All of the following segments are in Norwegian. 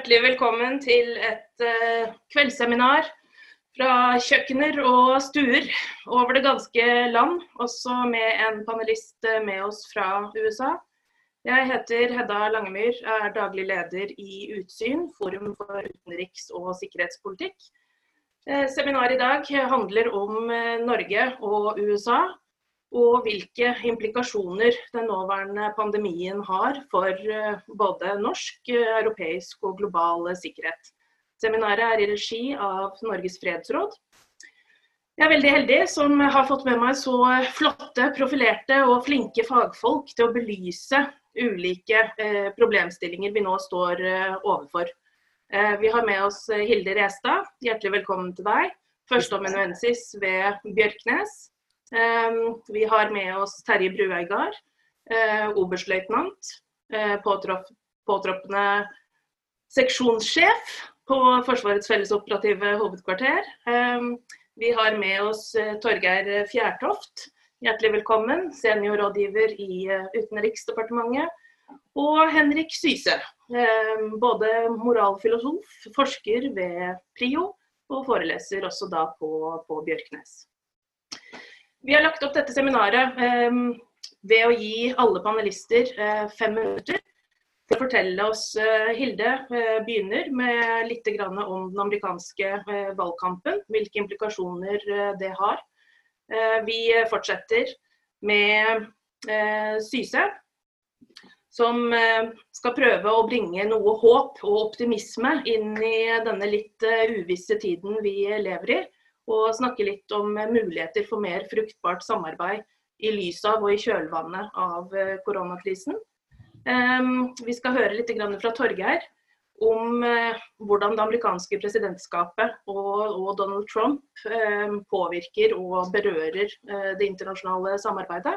Hjertelig velkommen til et uh, kveldsseminar fra kjøkkener og stuer over det ganske land, også med en panelist eh, med oss fra USA. Jeg heter Hedda Langemyr, er daglig leder i Utsyn, Forum for utenriks- og sikkerhetspolitikk. Uh, seminaret i dag handler om Norge og USA, og hvilke implikasjoner den nåværende pandemien har for eh, både norsk, europeisk og global sikkerhet. Seminaret er i regi av Norges fredsråd. Jeg er veldig heldig som har fått med meg så flotte, profilerte og flinke fagfolk til å belyse ulike eh, problemstillinger vi nå står eh, overfor. vi har med oss Hilde Restad, hjertelig velkommen til deg. Førsteamanuensis ved Bjørknes. Ehm, vi har med oss Terje Brueigard, eh, oberstløytnant, eh, påtroppende seksjonssjef på Forsvarets fellesoperative hovedkvarter. Ehm, vi har med oss eh, Torgeir Fjærtoft, hjertelig velkommen, seniorrådgiver i Utenriksdepartementet. Og Henrik Syse, ehm, både moralfilosof, forsker ved PRIO og foreleser også da på, på Bjørknes. Vi har lagt opp dette seminaret eh, ved å gi alle panelister eh, fem minutter til å fortelle oss eh, Hilde eh, begynner med litt om den amerikanske valgkampen, hvilke implikasjoner det har. vi fortsetter med Syse, som skal prøve å bringe noe håp og optimisme inn i denne litt uvisse tiden vi lever i og snakke litt om muligheter for mer fruktbart samarbeid i lys av og i kjølvannet av eh, koronakrisen. Ehm, vi skal høre litt fra Torgeir om eh, hvordan det amerikanske presidentskapet og, Donald Trump ehm, påvirker og berører eh, det internasjonale samarbeidet.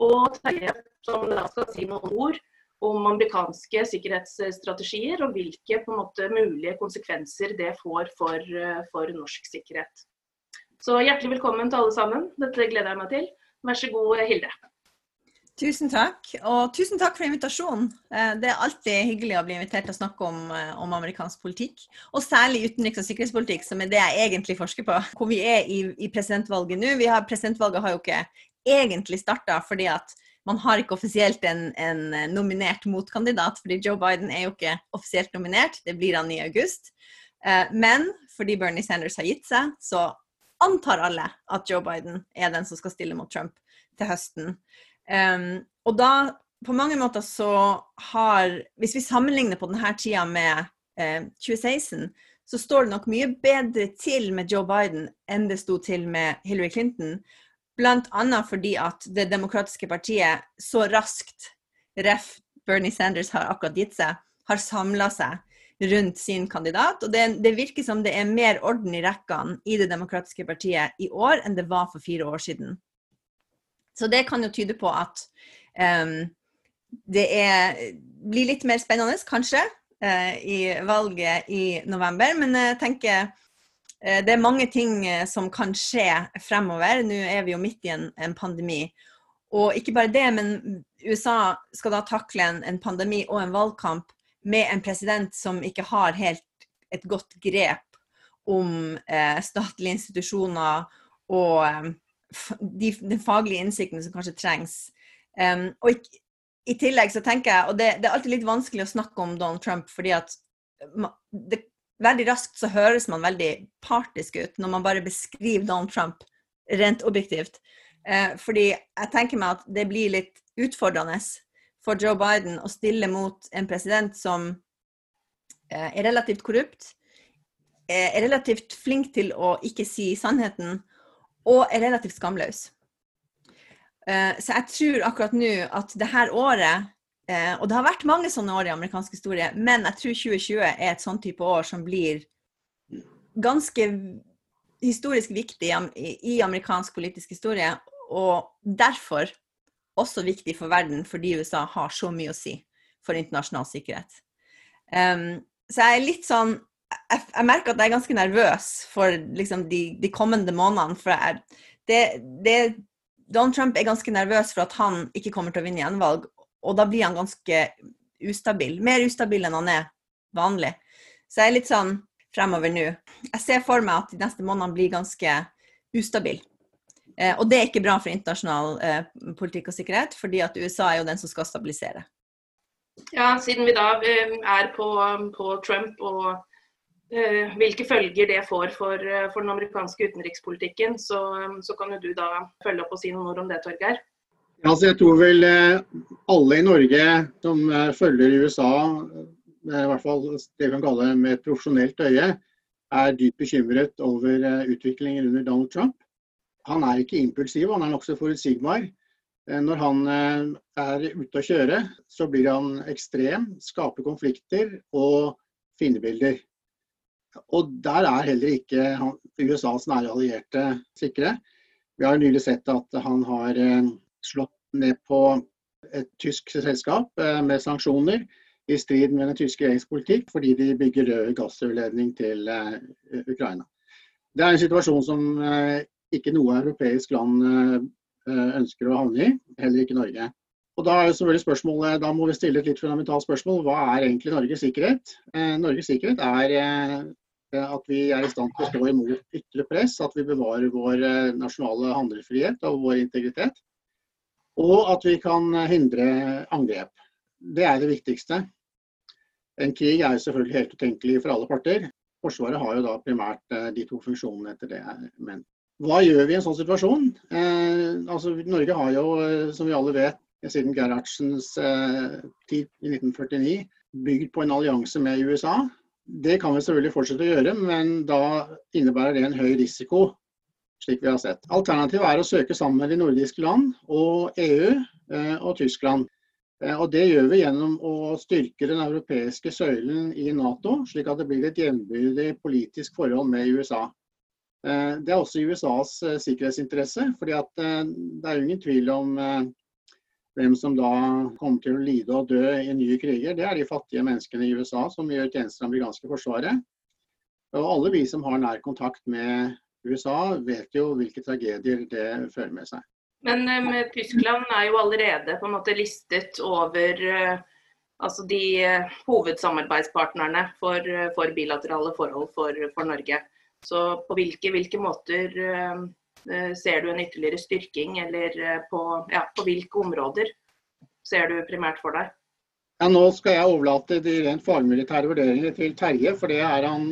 Og Terje som da skal si noen ord om amerikanske sikkerhetsstrategier og hvilke måte, mulige konsekvenser det får for, for norsk sikkerhet. Så hjertelig velkommen til alle sammen. Dette gleder jeg meg til. Vær så god, Hilde. Tusen takk, og tusen takk for invitasjonen. Eh, det er alltid hyggelig å bli invitert til å snakke om, eh, om amerikansk politikk, og særlig utenriks- og sikkerhetspolitikk, som er det jeg egentlig forsker på. Hvor vi er i, i presidentvalget nå. Har, presidentvalget har jo ikke egentlig starta fordi at man har ikke offisielt en, en, nominert motkandidat, fordi Joe Biden er jo ikke offisielt nominert. Det blir han i august. Eh, men fordi Bernie Sanders har gitt seg, så antar alle at Joe Biden er den som skal stille mot Trump til høsten. Um, og da, på mange måter så har Hvis vi sammenligner på denne tida med eh, 2016, så står det nok mye bedre til med Joe Biden enn det sto til med Hillary Clinton. Bl.a. fordi at Det demokratiske partiet så raskt, ref. Bernie Sanders har akkurat gitt seg, har samla seg rundt sin kandidat. Og det, det, virker som det er mer orden i rekkene i Det demokratiske partiet i år enn det var for fire år siden. Så det kan jo tyde på at um, det er, blir litt mer spennende, kanskje, uh, i valget i november. Men jeg tenker uh, det er mange ting uh, som kan skje fremover. Nå er vi jo midt i en, en, pandemi. Og ikke bare det, men USA skal da takle en, en pandemi og en valgkamp med en president som ikke har helt et godt grep om eh, statlige institusjoner og um, de, den faglige innsikten som kanskje trengs. Um, og i, i, tillegg så tenker jeg, og det, det, er alltid litt vanskelig å snakke om Donald Trump, fordi at det, veldig raskt så høres man veldig partisk ut når man bare beskriver Donald Trump rent objektivt. Eh, fordi jeg tenker meg at det blir litt utfordrende for Joe Biden å stille mot en president som eh, er relativt korrupt, eh, er relativt flink til å ikke si sannheten, og er relativt skamløs. Eh, så jeg tror akkurat nå at det her året Og det har vært mange sånne år i amerikansk historie, men jeg tror 2020 er et sånn type år som blir ganske historisk viktig i amerikansk politisk historie. Og derfor også viktig for verden fordi USA har så mye å si for internasjonal sikkerhet. Um, så jeg er litt sånn Jeg, jeg merker at jeg er ganske nervøs for liksom, de, de, kommende månedene. For jeg, det, det, Donald Trump er ganske nervøs for at han ikke kommer til å vinne gjenvalg. Og da blir han ganske ustabil. Mer ustabil enn han er vanlig. Så jeg er litt sånn fremover nå. Jeg ser for meg at de neste månedene blir ganske ustabile. Eh, og det er ikke bra for internasjonal eh, politikk og sikkerhet, fordi at USA er jo den som skal stabilisere. Ja, siden vi da eh, er på, på Trump og hvilke følger det får for, for den amerikanske utenrikspolitikken, så, så, kan jo du da følge opp og si noen ord om det, Torgeir? Ja, altså jeg tror vel alle i Norge som følger USA, i hvert fall det vi kan kalle med et profesjonelt øye, er dypt bekymret over utviklingen under Donald Trump han er ikke impulsiv, han er nokså forutsigbar. Eh, når han eh, er ute å kjøre, så blir han ekstrem, skaper konflikter og fiendebilder. Og der er heller ikke USAs nære allierte sikre. Vi har nylig sett at han har eh, slått ned på et tysk selskap med sanksjoner i strid med den tyske regjeringspolitikk, fordi de bygger rød gassrørledning til Ukraina. Det er en situasjon som ikke noe europeisk land eh, ønsker å havne i, heller ikke Norge. Og Da er selvfølgelig spørsmålet, da må vi stille et litt fundamentalt spørsmål. Hva er egentlig Norges sikkerhet? Eh, Norges sikkerhet er eh, at vi er i stand til å stå imot ytre press, at vi bevarer vår nasjonale handlefrihet og vår integritet. Og at vi kan hindre angrep. Det er det viktigste. En krig er jo selvfølgelig helt utenkelig for alle parter. Forsvaret har jo da primært de to funksjonene etter det jeg ment. Hva gjør vi i en sånn situasjon? Eh, altså, Norge har jo, eh, som vi alle vet, siden Gerhardsens eh, tid i 1949 bygd på en allianse med USA. Det kan vi selvfølgelig fortsette å gjøre, men da innebærer det en høy risiko, slik vi har sett. Alternativet er å søke sammen med de nordiske land og EU og Tyskland. Og Det gjør vi gjennom å styrke den europeiske søylen i Nato, slik at det blir et jevnbyrdig politisk forhold med USA. Eh, det er også USAs eh, sikkerhetsinteresse. fordi eh, Det er jo ingen tvil om hvem som da kommer til å lide og dø i nye kriger. Det er de fattige menneskene i USA som gjør tjenester i amerikanske forsvaret. Og alle vi som har nær kontakt med USA, vet jo hvilke tragedier det fører med seg. Men um, Tyskland er jo allerede på en måte listet over altså de hovedsamarbeidspartnerne for, for bilaterale forhold for, for Norge. Så på hvilke, hvilke måter eh, eh, ser du en ytterligere styrking, eller eh, på, ja, på hvilke områder ser du primært for deg? Ja, Nå skal jeg overlate de rent fagmilitære vurderingene til Terje, for det er han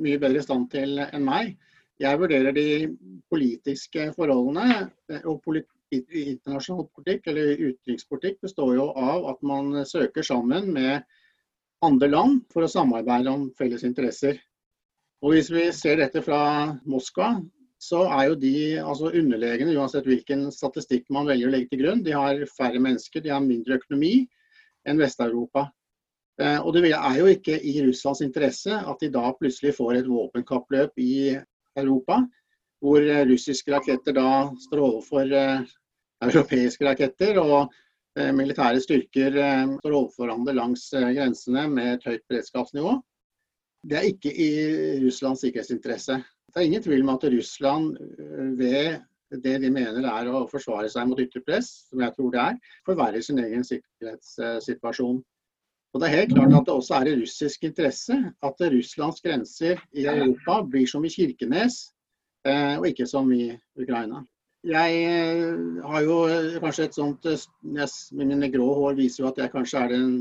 mye bedre i stand til enn meg. Jeg vurderer de politiske forholdene. og politi Internasjonal politikk eller utenrikspolitikk består jo av at man søker sammen med andre land for å samarbeide om felles interesser. Og Hvis vi ser dette fra Moskva, så er jo de altså underlegne uansett hvilken statistikk man velger å legge til grunn. De har færre mennesker, de har mindre økonomi enn Vest-Europa. Eh, og det er jo ikke i Russlands interesse at de da plutselig får et våpenkappløp i Europa, hvor russiske raketter da står overfor eh, europeiske raketter. og eh, militære styrker står overfor hverandre langs grensene med et høyt beredskapsnivå. Det er ikke i Russlands sikkerhetsinteresse. Det er ingen tvil om at Russland øh, ved det de mener er å forsvare seg mot ytterpress, som jeg tror det er, forverrer sin egen sikkerhetssituasjon. Og Det er helt klart at det også er i russisk interesse at Russlands grenser i Europa blir som i Kirkenes, øh, og ikke som i Ukraina. Jeg øh, har jo kanskje et sånt Mine grå hår viser jo at jeg kanskje er den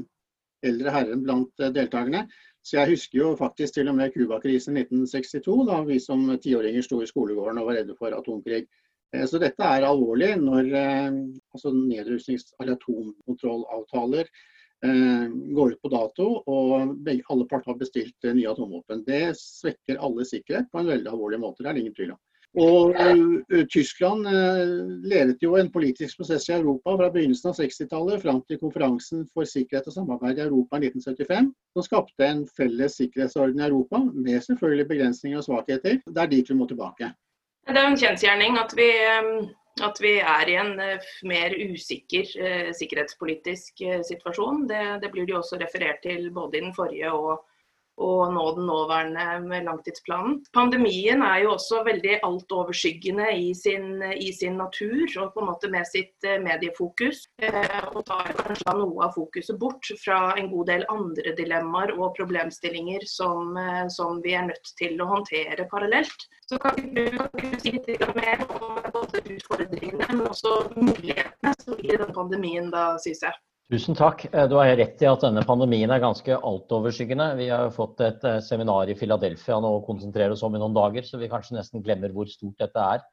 eldre herren blant deltakerne. Så jeg husker jo faktisk til og med Cuba-krisen 1962, da vi som tiåringer sto i skolegården og var redde for atomkrig. Eh, så dette er alvorlig når eh, altså nedrustnings- eller atomkontrollavtaler eh, går ut på dato og alle parter har bestilt nye atomvåpen. Det svekker alle sikkerhet på en veldig alvorlig måte. Det er det ingen tvil om. Og uh, Tyskland uh, ledet jo en politisk prosess i Europa fra begynnelsen av 60-tallet fram til konferansen for sikkerhet og samarbeid i Europa i 1975, som skapte en felles sikkerhetsorden i Europa, med selvfølgelig begrensninger og svakheter. Det er dit vi må tilbake. Det er en kjensgjerning at vi, at vi er i en mer usikker sikkerhetspolitisk situasjon. Det, det, blir det jo også referert til både i den forrige og og nå den nåværende med langtidsplanen. Pandemien er jo også veldig altoverskyggende i i sin natur og på en måte med sitt eh, mediefokus. Eh, og tar kanskje noe av fokuset bort fra en god del andre dilemmaer og problemstillinger som, eh, som vi er nødt til å håndtere parallelt. Så kan du, kan si litt mer om både utfordringene, men også mulighetene som gir den pandemien, da, jeg. Tusen takk. Eh, du har rett i at denne pandemien er ganske altoverskyggende. Vi har fått et eh, seminar i Philadelphia nå å konsentrere oss om i noen dager, så vi kanskje nesten glemmer hvor stort dette er.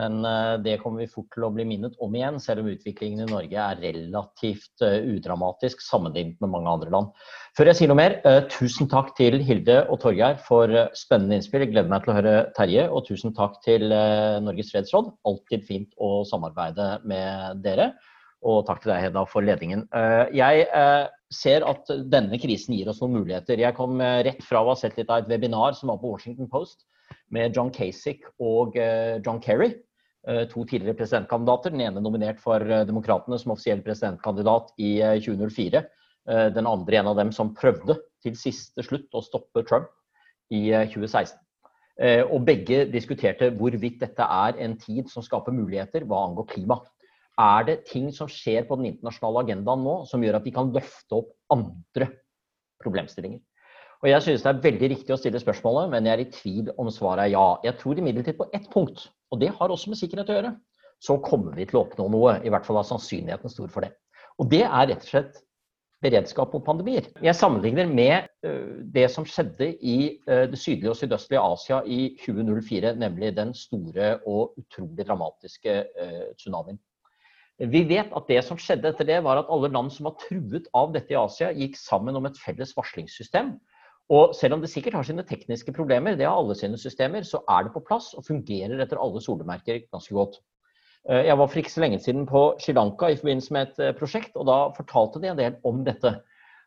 Men eh, det kommer vi fort til å bli minnet om igjen, selv om utviklingen i Norge er relativt udramatisk sammenlignet med mange andre land. Før jeg sier noe mer, tusen takk til Hilde og Torgeir for spennende innspill. Jeg gleder meg til å høre Terje. Og tusen takk til Norges fredsråd. Alltid fint å samarbeide med dere. Og takk til deg, Hedda, for ledningen. Eh, jeg eh, ser at denne krisen gir oss noen muligheter. Jeg kom eh, rett fra å ha sett litt av et webinar som var på Washington Post med John Kasich og John Kerry. To tidligere presidentkandidater. Den ene nominert for Demokratene som offisiell presidentkandidat i 2004. Den andre en av dem som prøvde til siste slutt å stoppe Trump i 2016. Og begge diskuterte hvorvidt dette er en tid som skaper muligheter hva angår klima er det ting som skjer på den internasjonale agendaen nå som gjør at vi kan løfte opp andre problemstillinger. Og Jeg synes det er veldig riktig å stille spørsmålet, men jeg er i tvil om svaret er ja. Jeg tror imidlertid på ett punkt, og det har også med sikkerhet å gjøre, så kommer vi til å oppnå noe. I hvert fall er sannsynligheten stor for det. Og det er rett og slett beredskap mot pandemier. Jeg sammenligner med det som skjedde i det sydlige og sydøstlige Asia i 2004, nemlig den store og utrolig dramatiske tsunamien. Vi vet at det som skjedde etter det, var at alle land som var truet av dette i Asia, gikk sammen om et felles varslingssystem. Og selv om det sikkert har sine tekniske problemer, det har alle sine systemer, så er det på plass og fungerer etter alle solemerker ganske godt. Eh, jeg var for ikke så lenge siden på Sri Lanka i forbindelse med et eh, prosjekt, og da fortalte de en del om dette.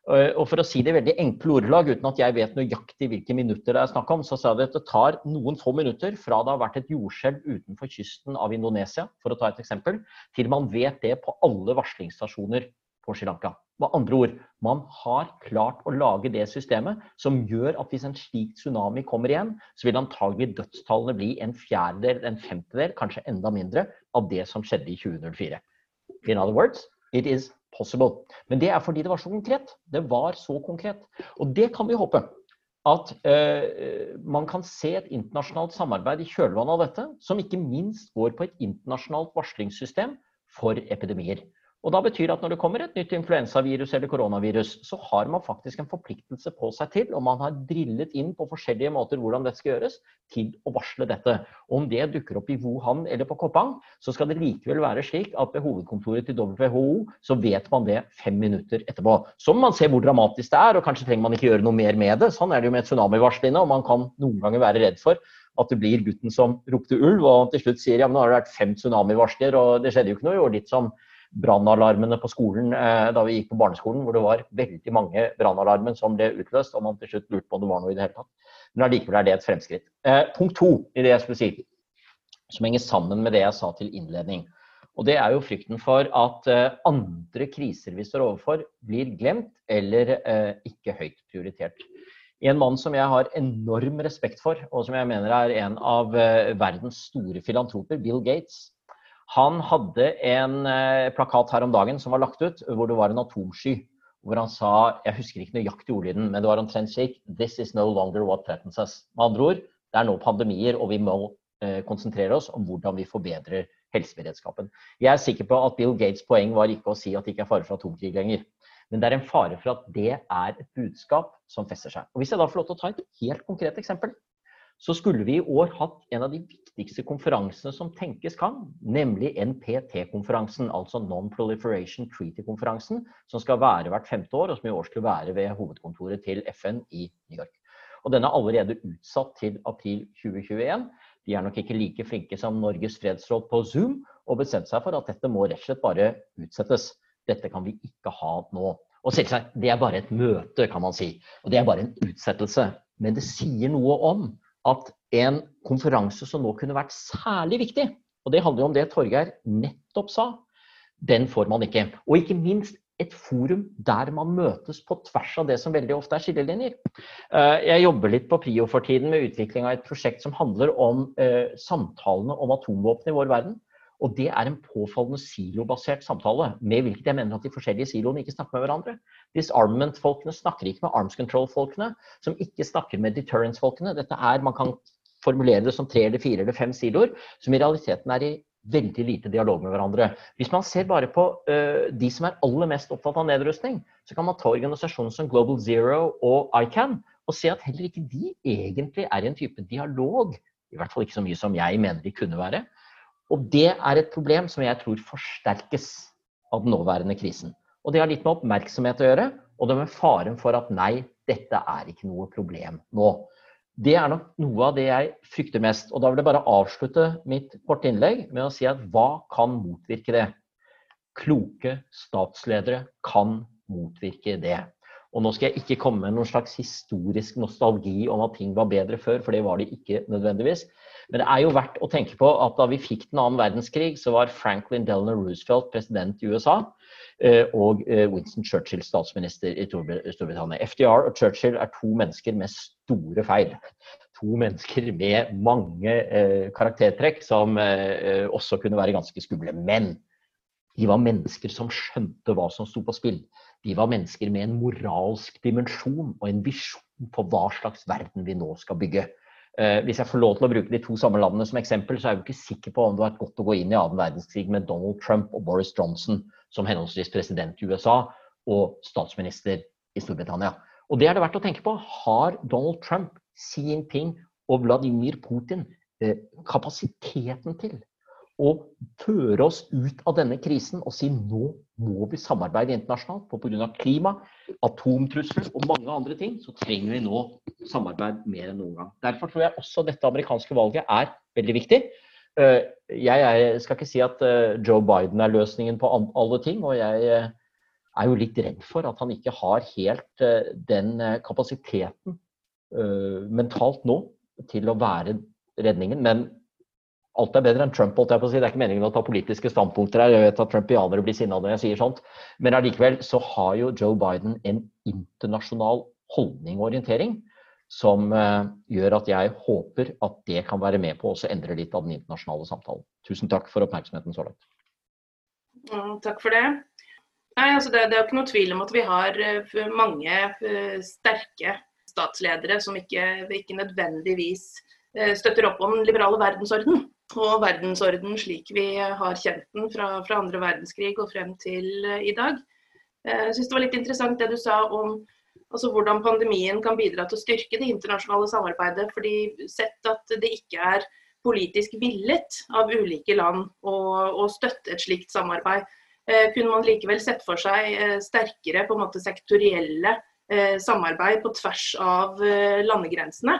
Eh, og for å si det i veldig enkle ordelag, uten at jeg vet nøyaktig hvilke minutter det er snakk om, så sa de at det tar noen få minutter fra det har vært et jordskjelv utenfor kysten av Indonesia, for å ta et eksempel, til man vet det på alle varslingsstasjoner på Sri Lanka. Med andre ord, man har klart å lage det systemet som gjør at hvis en slik tsunami kommer igjen, så vil antagelig dødstallene bli en fjerdedel, en femtedel, kanskje enda mindre av det som skjedde i 2004. In other words, it is possible. Men det er fordi det var så konkret. Det var så konkret. Og det kan vi håpe. At eh, man kan se et internasjonalt samarbeid i kjølvannet av dette, som ikke minst går på et internasjonalt varslingssystem for epidemier. Og da betyr det at når det kommer et nytt influensavirus eller koronavirus, så har man faktisk en forpliktelse på seg til, og man har drillet inn på forskjellige måter hvordan dette skal gjøres, til å varsle dette. Og om det dukker opp i Wuhan eller på Koppang, så skal det likevel være slik at ved hovedkontoret til WHO så vet man det fem minutter etterpå. Så må man se hvor dramatisk det er, og kanskje trenger man ikke gjøre noe mer med det. Sånn er det jo med tsunamivarslene, og man kan noen ganger være redd for at det blir gutten som ropte ulv, og til slutt sier ja, men nå har det vært fem tsunamivarsler, og det skjedde jo ikke noe. Jo, litt som brannalarmene på skolen eh, da vi gikk på barneskolen, hvor det var veldig mange brannalarmer som ble utløst, og man til slutt lurte på om det var noe i det hele tatt. Men allikevel er det et fremskritt. Eh, punkt to i det jeg skulle si, som henger sammen med det jeg sa til innledning. Og det er jo frykten for at eh, andre kriser vi står overfor, blir glemt eller ikke høyt prioritert. En mann som jeg har enorm respekt for, og som jeg mener er en av verdens store filantroper, Bill Gates, han hadde en eh, plakat her om dagen som var lagt ut, hvor det var en atomsky. Hvor han sa Jeg husker ikke nøyaktig ordlyden, men det var omtrent slik This is no longer what threatens us. Med andre ord, det er nå pandemier, og vi må eh, konsentrere oss om hvordan vi forbedrer helseberedskapen. Jeg er sikker på at Bill Gates' poeng var ikke å si at det ikke er fare for atomkrig lenger. Men det er en fare for at det er et budskap som fester seg. Og Hvis jeg da får lov til å ta et helt konkret eksempel, så skulle vi i år hatt en av de viktigste konferansene som tenkes kan, nemlig NPT-konferansen, altså Non-Proliferation Treaty-konferansen, som skal være hvert femte år, og som i år skulle være ved hovedkontoret til FN i New York. Og Den er allerede utsatt til april 2021. De er nok ikke like flinke som Norges fredsråd på Zoom, og bestemte seg for at dette må rett og slett bare utsettes. Dette kan vi ikke ha nå. Og selvsagt, det er bare et møte, kan man si. Og det er bare en utsettelse. Men det sier noe om at en konferanse som nå kunne vært særlig viktig, og det handler jo om det Torgeir nettopp sa, den får man ikke. Og ikke minst et forum der man møtes på tvers av det som veldig ofte er skillelinjer. Eh, jeg jobber litt på Prio for tiden med utvikling av et prosjekt som handler om eh, samtalene om atomvåpen i vår verden. Og det er en påfallende silobasert samtale, med hvilket jeg mener at de forskjellige siloene ikke snakker med hverandre. Disarmament-folkene snakker ikke med arms control-folkene, som ikke snakker med deterrence-folkene. Dette er, Man kan formulere det som tre eller fire eller fem siloer, som i realiteten er i veldig lite dialog med hverandre. Hvis man ser bare på uh, de som er aller mest opptatt av nedrustning, så kan man ta organisasjoner som Global Zero og ICAN og se at heller ikke de egentlig er i en type dialog. I hvert fall ikke så mye som jeg mener de kunne være. Og det er et problem som jeg tror forsterkes av den nåværende krisen. Og det har litt med oppmerksomhet å gjøre, og det med faren for at nei, dette er ikke noe problem nå. Det er nok noe av det jeg frykter mest. Og da vil jeg bare avslutte mitt korte innlegg med å si at hva kan motvirke det? Kloke statsledere kan motvirke det. Og nå skal jeg ikke komme med noen slags historisk nostalgi om at ting var bedre før, for det var de ikke nødvendigvis. Men det er jo verdt å tenke på at da vi fikk den annen verdenskrig, så var Franklin Delano Roosevelt president i USA. Eh, og eh, Winston Churchill statsminister i Storbritannia. FDR og Churchill er to mennesker med store feil. To mennesker med mange eh, karaktertrekk som også kunne være ganske skumle. Men de var mennesker som skjønte hva som sto på spill. De var mennesker med en moralsk dimensjon og en visjon på hva slags verden vi nå skal bygge. Eh, hvis jeg får lov til å bruke de to samme landene som eksempel, så er jeg jo ikke sikker på om det har vært godt å gå inn i annen verdenskrig med Donald Trump og Boris Johnson som henholdsvis president i USA og statsminister i Storbritannia. Og det er det verdt å tenke på. Har Donald Trump, Xi Jinping og Vladimir Putin eh, kapasiteten til å føre oss ut av denne krisen og si nå må vi samarbeide internasjonalt. For pga. klima, atomtrussel og mange andre ting, så trenger vi nå samarbeid mer enn noen gang. Derfor tror jeg også dette amerikanske valget er veldig viktig. Eh, jeg skal ikke si at eh, Joe Biden er løsningen på alle ting. Og jeg eh, er jo litt redd for at han ikke har helt den kapasiteten mentalt nå til å være redningen. Men alt er bedre enn Trump. holdt jeg på å si. Det er ikke meningen å ta politiske standpunkter her. Jeg vet at trumpianere blir sinna når jeg sier sånt. Men allikevel så har jo Joe Biden en internasjonal holdning og orientering som uh, gjør at jeg håper at det kan være med på å endre litt av den internasjonale samtalen. Tusen takk for oppmerksomheten så langt. Ja, takk for det. Nei, altså det, det er jo ikke noe tvil om at vi har uh, mange uh, sterke statsledere som ikke, ikke nødvendigvis støtter opp om den liberale verdensorden og verdensorden slik vi har kjent den fra, fra andre verdenskrig og frem til uh, i dag. Eh, jeg synes det var litt interessant det du sa om altså, hvordan pandemien kan bidra til å styrke det internasjonale samarbeidet. fordi Sett at det ikke er politisk villet av ulike land å, å støtte et slikt samarbeid, eh, kunne man likevel sett for seg eh, sterkere på en måte sektorielle eh, samarbeid på tvers av eh, landegrensene.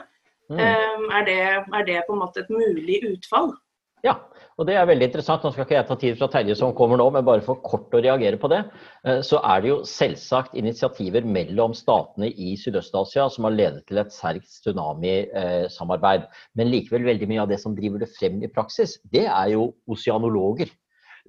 Mm. Ehm, er, det, er, det, på en måte et mulig utfall? Ja, og det er veldig interessant. Nå skal ikke jeg ta tid fra Terje som kommer nå, men bare for kort å reagere på det. Eh, så er det jo selvsagt initiativer mellom statene i Sydøst-Asia som har ledet til et sterkt tsunamisamarbeid. Men likevel veldig mye av det som driver det frem i praksis, det er jo oseanologer.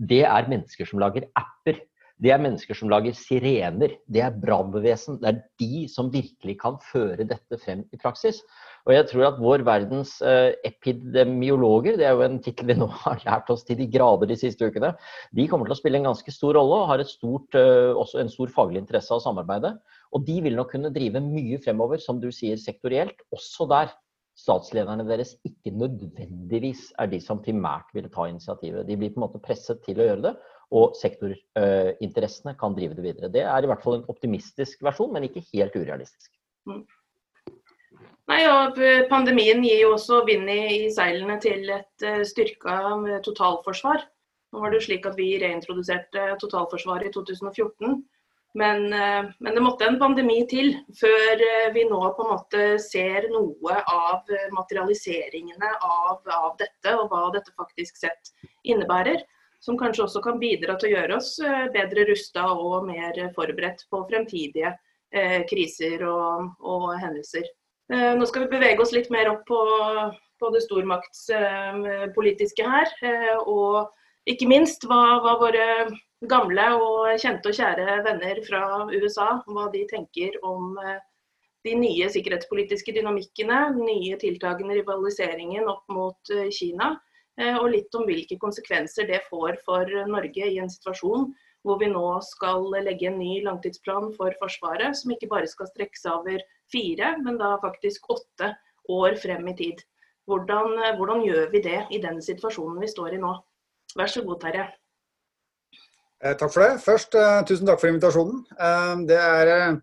Det er mennesker som lager apper. Det er mennesker som lager sirener. Det er brannvesen. Det er de som virkelig kan føre dette frem i praksis. Og jeg tror at vår verdens uh, epidemiologer, det er jo en tittel vi nå har lært oss til de grader de siste ukene, de kommer til å spille en ganske stor rolle og har stort, uh, også en stor faglig interesse av samarbeidet. Og de vil nok kunne drive mye fremover, som du sier, sektorielt, også der statslederne deres ikke nødvendigvis er de som primært ville ta initiativet. De blir på en måte presset til å gjøre det, og sektorinteressene kan drive det videre. Det er i hvert fall en optimistisk versjon, men ikke helt urealistisk. Mm. Nei, og Pandemien gir jo også vind i, seilene til et uh, styrka eh, totalforsvar. Nå var det jo slik at Vi reintroduserte totalforsvaret i 2014. Men, men, det måtte en pandemi til før vi nå på en måte ser noe av materialiseringene av, av, dette, og hva dette faktisk sett innebærer. Som kanskje også kan bidra til å gjøre oss bedre rusta og mer forberedt på fremtidige kriser og, og hendelser. Eh, nå skal vi bevege oss litt mer opp på, på det stormaktspolitiske her. Eh, og ikke minst hva, hva, våre gamle og kjente og kjære venner fra USA hva de tenker om eh, de nye sikkerhetspolitiske dynamikkene, nye tiltakene, rivaliseringen opp mot eh, Kina. Eh, og litt om hvilke konsekvenser det får for Norge i en situasjon hvor vi nå skal legge en ny langtidsplan for Forsvaret, som ikke bare skal strekke seg over fire, men da faktisk åtte år frem i tid. Hvordan, hvordan gjør vi det i den situasjonen vi står i nå? Vær så god, Terje. Eh, takk for det. Først, eh, tusen takk for invitasjonen. Eh, det er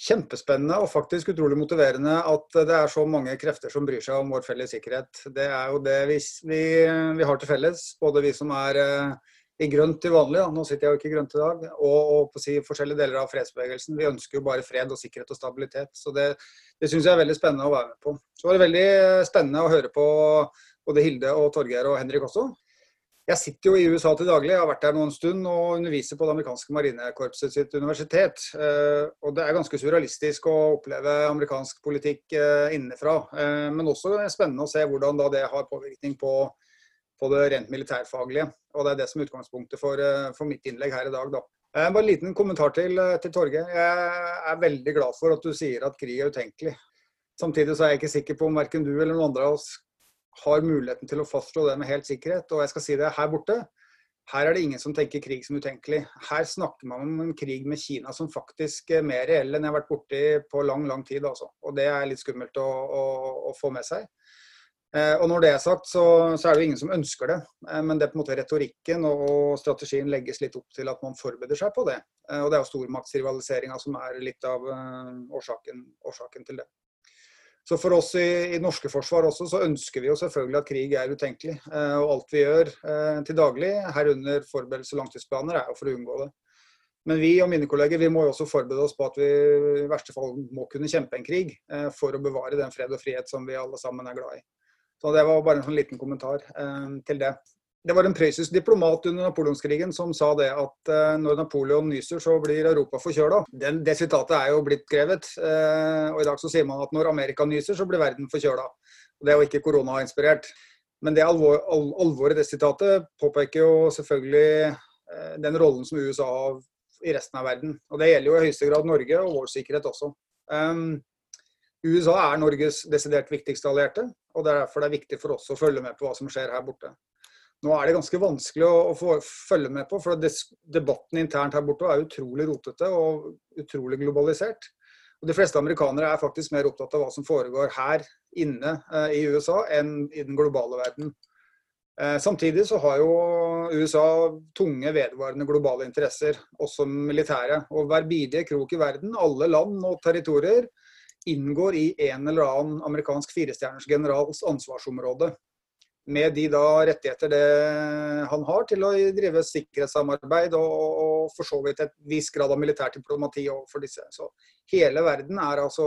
kjempespennende og faktisk utrolig motiverende at det er så mange krefter som bryr seg om vår felles sikkerhet. Det er jo det vi, vi, vi har til felles, både vi som er i grønt til vanlig, da. nå sitter jeg jo ikke i grønt i dag, og, og på si, forskjellige deler av fredsbevegelsen. Vi ønsker jo bare fred og sikkerhet og stabilitet. Så det, det syns jeg er veldig spennende å være med på. Så var det veldig spennende å høre på både Hilde og Torgeir og Henrik også. Jeg sitter jo i USA til daglig, jeg har vært der noen stund og underviser på det amerikanske marinekorpset sitt universitet. Eh, og Det er ganske surrealistisk å oppleve amerikansk politikk eh, innenfra. Eh, men også spennende å se hvordan det har påvirkning på, på, det rent militærfaglige. Og Det er det som er utgangspunktet for, for mitt innlegg her i dag. Da. Bare en liten kommentar til, til Torge. Jeg er veldig glad for at du sier at krig er utenkelig. Samtidig så er jeg ikke sikker på om verken du eller noen andre av oss har muligheten til å fastslå det med helt sikkerhet. Og jeg skal si det her borte. Her er det ingen som tenker krig som utenkelig. Her snakker man om en krig med Kina som faktisk er mer reell enn jeg har vært borti på lang, lang tid. Altså. Og det er litt skummelt å, å, å få med seg. Eh, og når det er sagt, så, så, er det jo ingen som ønsker det. Eh, men det er på en måte retorikken og strategien legges litt opp til at man forbereder seg på det. Eh, og det er jo stormaktsrivaliseringa som er litt av eh, årsaken, årsaken til det. Så for oss i, i norske forsvar også, så ønsker vi jo selvfølgelig at krig er utenkelig. Eh, og alt vi gjør eh, til daglig, herunder forberedelse og langtidsplaner, er jo for å unngå det. Men vi og mine kolleger vi må jo også forberede oss på at vi i verste fall må kunne kjempe en krig eh, for å bevare den fred og frihet som vi alle sammen er glad i. Så Det var bare en sånn liten kommentar eh, til det. Det var en prøyssisk diplomat under napoleonskrigen som sa det at uh, når Napoleon nyser, så blir Europa forkjøla. Det sitatet er jo blitt skrevet. Uh, og i dag så sier man at når Amerika nyser, så blir verden forkjøla. Det er jo ikke koronainspirert. Men det alvor, al alvoret i det sitatet påpeker jo selvfølgelig uh, den rollen som USA har i resten av verden. Og det gjelder jo i høyeste grad Norge og vår sikkerhet også. Um, USA er Norges desidert viktigste allierte, og det er derfor det er viktig for oss å følge med på hva som skjer her borte. Nå er det ganske vanskelig å, å få, følge med på, for debatten internt her borte er utrolig rotete og utrolig globalisert. Og De fleste amerikanere er faktisk mer opptatt av hva som foregår her inne eh, i USA, enn i den globale verden. Eh, samtidig så har jo USA tunge, vedvarende globale interesser, også militære. Og hver bidige krok i verden, alle land og territorier, inngår i en eller annen amerikansk firestjerners generals ansvarsområde med de da rettigheter det han har til å drive sikkerhetssamarbeid og, og for så vidt et viss grad av militært diplomati overfor disse. Så hele verden er altså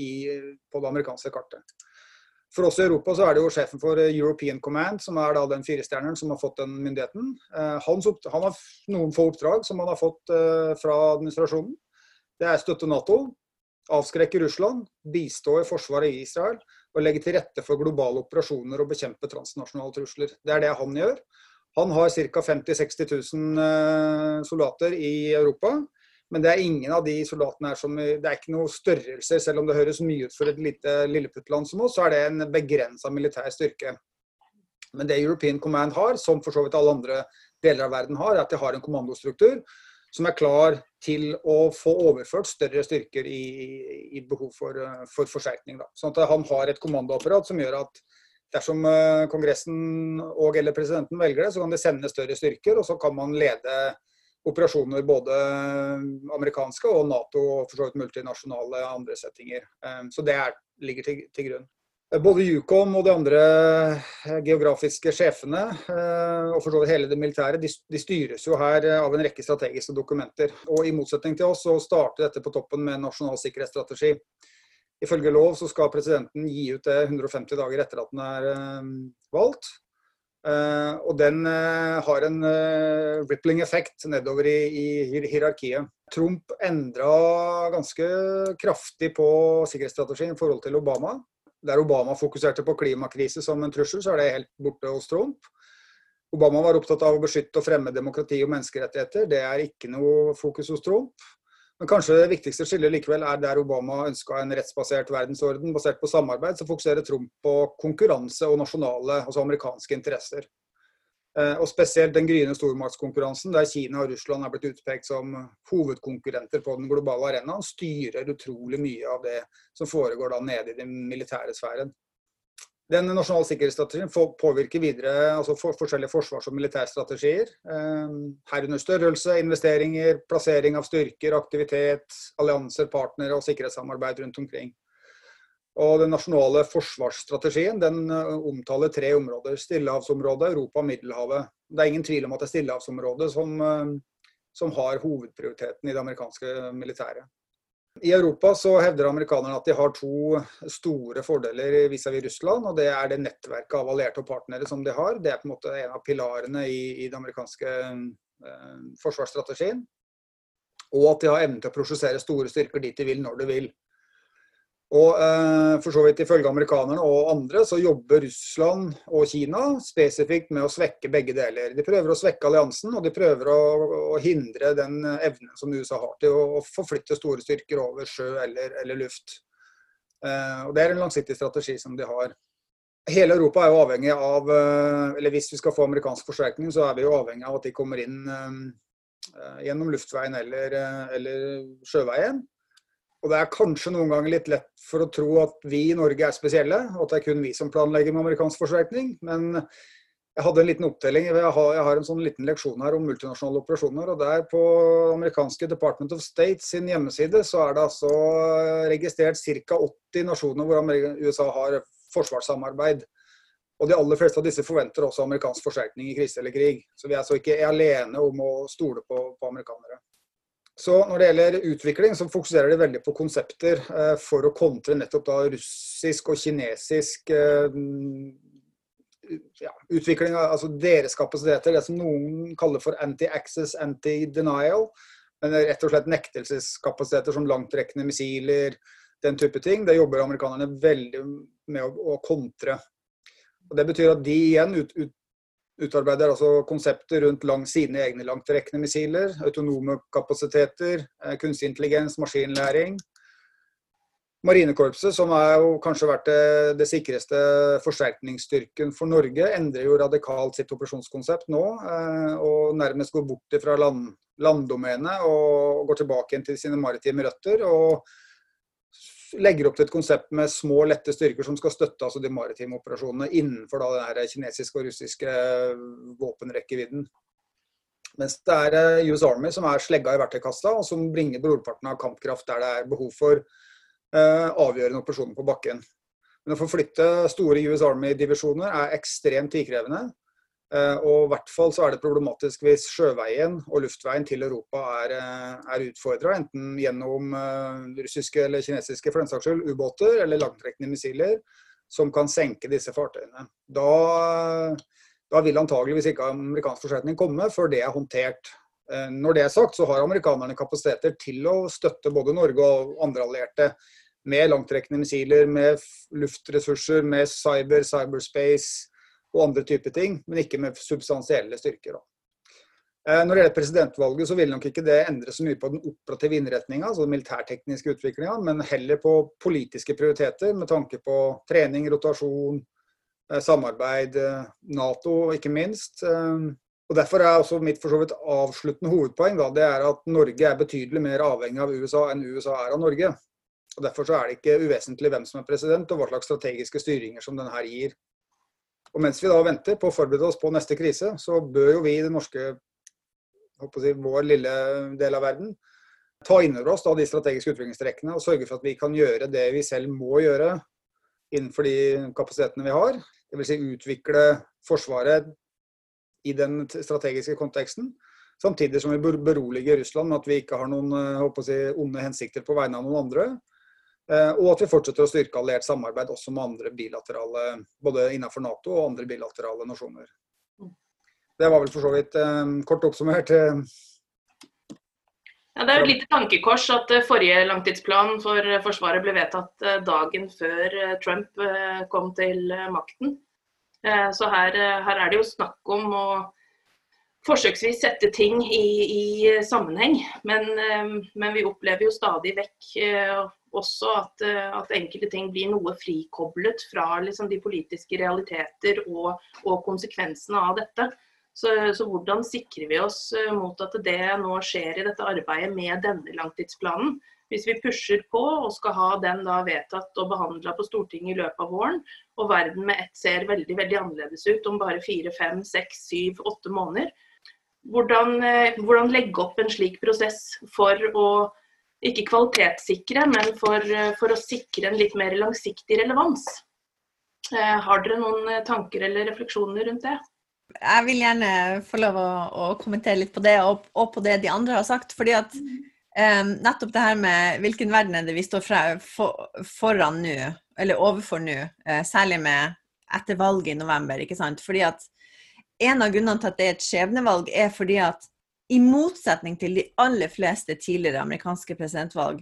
i, på det amerikanske kartet. For oss i Europa så er det jo sjefen for European Command, som er da den firestjerneren som har fått den myndigheten. Eh, han, han har noen få oppdrag som han har fått eh, fra administrasjonen. Det er støtte Nato, avskrekke Russland, bistå i forsvaret i Israel og legge til rette for globale operasjoner og bekjempe transnasjonale trusler. Det er det han gjør. Han har ca. 50 000-60 000 soldater i Europa. Men det er ingen av de soldatene her som Det er ikke noe størrelse, selv om det høres mye ut for et lite lilleputtland som oss, så er det en begrensa militær styrke. Men det European Command har, som for så vidt alle andre deler av verden har, er at de har en kommandostruktur som er klar til å få overført større styrker i, i behov for, for forsterkning. Da. Sånn at han har et kommandoapparat som gjør at dersom eh, Kongressen og eller presidenten velger det, så kan de sende større styrker, og så kan man lede operasjoner både amerikanske og Nato og for så vidt multinasjonale andre settinger. Eh, så det er, ligger til, til grunn. Både Yucom og de andre eh, geografiske sjefene, eh, og for så vidt hele det militære, de, styres jo her eh, av en rekke strategiske dokumenter. Og I motsetning til oss så starter dette på toppen med en nasjonal sikkerhetsstrategi. Ifølge lov så skal presidenten gi ut det 150 dager etter at den er valgt. og den har en rippling effekt nedover i hierarkiet. Trump endra ganske kraftig på sikkerhetsstrategien i forhold til Obama der Obama fokuserte på klimakrise som en trussel, så er det helt borte hos Trump. Obama var opptatt av å beskytte og fremme demokrati og menneskerettigheter. Det er ikke noe fokus hos Trump. Men kanskje det viktigste skillet likevel er der Obama ønska en rettsbasert verdensorden basert på samarbeid, så fokuserer Trump på konkurranse og nasjonale, altså amerikanske interesser. Eh, og spesielt den gryende stormaktskonkurransen, der Kina og Russland er blitt utpekt som hovedkonkurrenter på den globale arenaen, styrer utrolig mye av det som foregår da nede i den militære sfæren. Den nasjonale sikkerhetsstrategien påvirker videre altså for, forskjellige forsvars- og militærstrategier. Eh, herunder størrelse, investeringer, plassering av styrker, aktivitet, allianser, partnere og sikkerhetssamarbeid rundt omkring. Og Den nasjonale forsvarsstrategien den eh, omtaler tre områder. Stillehavsområdet, Europa og Middelhavet. Det er ingen tvil om at det er Stillehavsområdet som, eh, som har hovedprioriteten i det amerikanske militæret. I Europa så hevder amerikanerne at de har to store fordeler vis-à-vis -vis Russland. og Det er det nettverket av allierte og partnere som de har. Det er på en måte en av pilarene i, i den amerikanske eh, forsvarsstrategien. Og at de har evnen til å prosessere store styrker dit de vil, når de vil. Og eh, for så vidt Ifølge amerikanerne og andre så jobber Russland og Kina spesifikt med å svekke begge deler. De prøver å svekke alliansen, og de prøver å, å hindre den evnen som USA har til å, å forflytte store styrker over sjø eller, eller luft. Eh, og Det er en langsiktig strategi som de har. Hele Europa er jo avhengig av eh, eller Hvis vi skal få amerikansk forsterkning, så er vi jo avhengig av at de kommer inn eh, eh gjennom luftveien eller, eh, eller sjøveien. Og det er kanskje noen ganger litt lett for å tro at vi i Norge er spesielle, og at det er kun vi som planlegger med amerikansk forsterkning. Men jeg hadde en liten opptelling. Jeg har, en sånn liten leksjon her om multinasjonale operasjoner. og Der på amerikanske Department of State sin hjemmeside så er det altså registrert ca. 80 nasjoner hvor USA har forsvarssamarbeid. Og de aller fleste av disse forventer også amerikansk forsterkning i krise eller krig. Så vi er altså ikke alene om å stole på, på amerikanere. Så Når det gjelder utvikling, så fokuserer de veldig på konsepter eh, for å kontre nettopp da russisk og kinesisk eh, ja, utvikling av altså deres kapasiteter. Det som noen kaller for anti-access, anti-denial. Men rett og slett nektelseskapasiteter som langtrekkende missiler, den type ting. Det jobber amerikanerne veldig med å, å kontre. Og Det betyr at de igjen ut, ut, utarbeider altså konsepter rundt langs sine egne langtrekkende missiler, autonome kapasiteter, eh, kunstig intelligens, maskinlæring. Marinekorpset, som er jo kanskje vært det, det sikreste forsterkningsstyrken for Norge, endrer jo radikalt sitt operasjonskonsept nå. Eh, og nærmest går bort fra land, landdomenet og går tilbake igjen til sine maritime røtter. og legger opp til et konsept med små, lette styrker som skal støtte altså de maritime operasjonene innenfor da, den kinesiske og russiske eh, våpenrekkevidden. Mens det er eh, US Army som er slegga i verktøykassa, og som bringer brorparten av kampkraft der det er behov for eh, avgjørende operasjoner på bakken. Men å forflytte store US Army-divisjoner er ekstremt tidkrevende. Eh, og i hvert fall så er det problematisk hvis sjøveien og luftveien til Europa er, eh, er utfordra, enten gjennom eh, russiske eller kinesiske for den saks skyld, ubåter eller langtrekkende missiler som kan senke disse fartøyene. Da, da vil antageligvis ikke amerikansk forsterkning komme før det er håndtert. Når det er sagt, så har amerikanerne kapasiteter til å støtte både Norge og andre allierte med langtrekkende missiler, med luftressurser, med cyber, cyberspace, og andre typer ting, men ikke med substansielle styrker. Eh, når det gjelder presidentvalget, så vil nok ikke det endre så mye på den operative innretninga, altså den militærtekniske utviklinga, men heller på politiske prioriteter med tanke på trening, rotasjon, eh, samarbeid, eh, Nato ikke minst. Og Derfor er også mitt for så vidt avsluttende hovedpoeng da, det er at Norge er betydelig mer avhengig av USA enn USA er av Norge. Og Derfor så er det ikke uvesentlig hvem som er president og hva slags strategiske styringer som den her gir. Og mens vi da venter på å forberede oss på neste krise, så bør jo vi i den norske, si, vår lille del av verden, ta inn over oss da de strategiske utviklingstrekkene og sørge for at vi kan gjøre det vi selv må gjøre innenfor de kapasitetene vi har. Dvs. Si utvikle Forsvaret i den strategiske konteksten. Samtidig som vi bør berolige Russland med at vi ikke har noen si, onde hensikter på vegne av noen andre. Eh, og at vi fortsetter å styrke alliert samarbeid også med andre bilaterale, både innenfor Nato og andre bilaterale nasjoner. Det var vel for så vidt eh, kort oppsummert. Eh. Ja, det er jo et lite tankekors at forrige langtidsplan for Forsvaret ble vedtatt dagen før Trump kom til makten. Eh, så her, her, er det jo snakk om å forsøksvis sette ting i, i sammenheng. Men, men, vi opplever jo stadig vekk også at, at, enkelte ting blir noe frikoblet fra liksom, de politiske realiteter og, og konsekvensene av dette. Så, så, hvordan sikrer vi oss mot at det nå skjer i dette arbeidet med denne langtidsplanen? Hvis vi pusher på og skal ha den da vedtatt og behandla på Stortinget i løpet av våren, og verden med ett ser veldig veldig annerledes ut om bare fire, fem, seks, syv, åtte måneder, hvordan, eh, hvordan legge opp en slik prosess for å ikke kvalitetssikre, men for, eh, for å sikre en litt mer langsiktig relevans? Eh, har dere noen tanker eller refleksjoner rundt det? Jeg vil gjerne få lov å, å kommentere litt på det, og, og, på det de andre har sagt. fordi at Um, nettopp det her med hvilken verden er det vi står fra, for, foran nå, eller overfor nå, uh, særlig med etter valget i november. ikke sant? Fordi at En av grunnene til at det er et skjebnevalg, er fordi at i motsetning til de aller fleste tidligere amerikanske presidentvalg,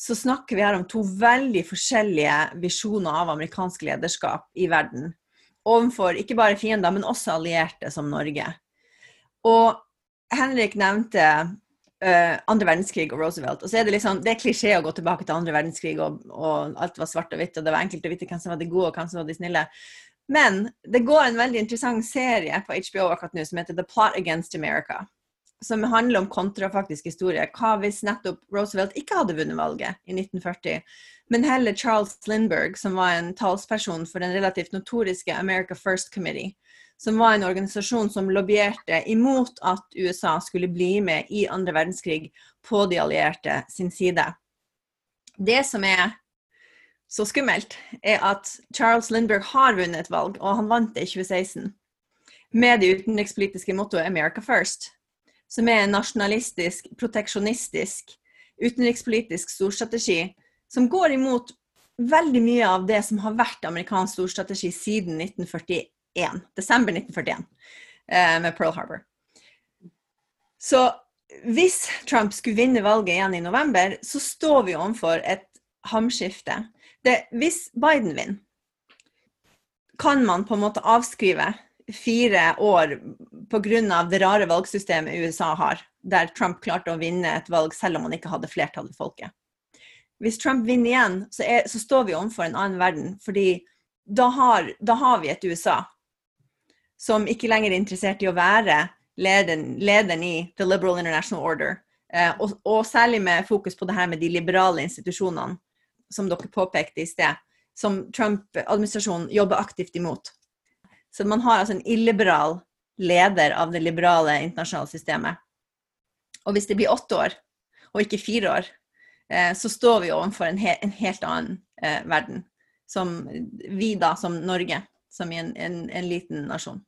så snakker vi her om to veldig forskjellige visjoner av amerikansk lederskap i verden. Overfor ikke bare fiender, men også allierte som Norge. Og Henrik nevnte uh, verdenskrig og Roosevelt. Og så er det liksom, det er klisjé å gå tilbake til andre verdenskrig, og, og, alt var svart og hvitt, og det var enkelt å vite hvem som var de gode, og hvem som var de snille. Men det går en veldig interessant serie på HBO akkurat nå som heter The Plot Against America. Som handler om kontrafaktisk historie. Hva hvis nettopp Roosevelt ikke hadde vunnet valget i 1940, men heller Charles Lindberg, som var en talsperson for den relativt notoriske America First Committee, som var en organisasjon som lobbyerte imot at USA skulle bli med i andre verdenskrig på de allierte sin side. Det som er så skummelt, er at Charles Lindberg har vunnet et valg, og han vant det i 2016, med det utenrikspolitiske mottoet 'America First', som er en nasjonalistisk, proteksjonistisk, utenrikspolitisk storstrategi som går imot veldig mye av det som har vært amerikansk storstrategi siden 1941. 1941. Desember 1941 eh, med Pearl Harbor. Så hvis Trump skulle vinne valget igjen i november, så står vi overfor et hamskifte. Det, hvis Biden vinner, kan man på en måte avskrive fire år pga. det rare valgsystemet USA har, der Trump klarte å vinne et valg selv om han ikke hadde flertall i folket. Hvis Trump vinner igjen, så, er, så står vi overfor en annen verden. fordi da har, da har vi et USA som ikke lenger er interessert i å være lederen, lederen i The Liberal International Order. Eh, og, og, særlig med fokus på det her med de liberale institusjonene, som dere påpekte i sted, som Trump-administrasjonen jobber aktivt imot. Så man har altså en illiberal leder av det liberale internasjonale systemet. Og hvis det blir åtte år, og ikke fire år, eh, så står vi overfor en, he en helt annen eh, verden. Som vi da, som Norge, som en, en, en liten nasjon.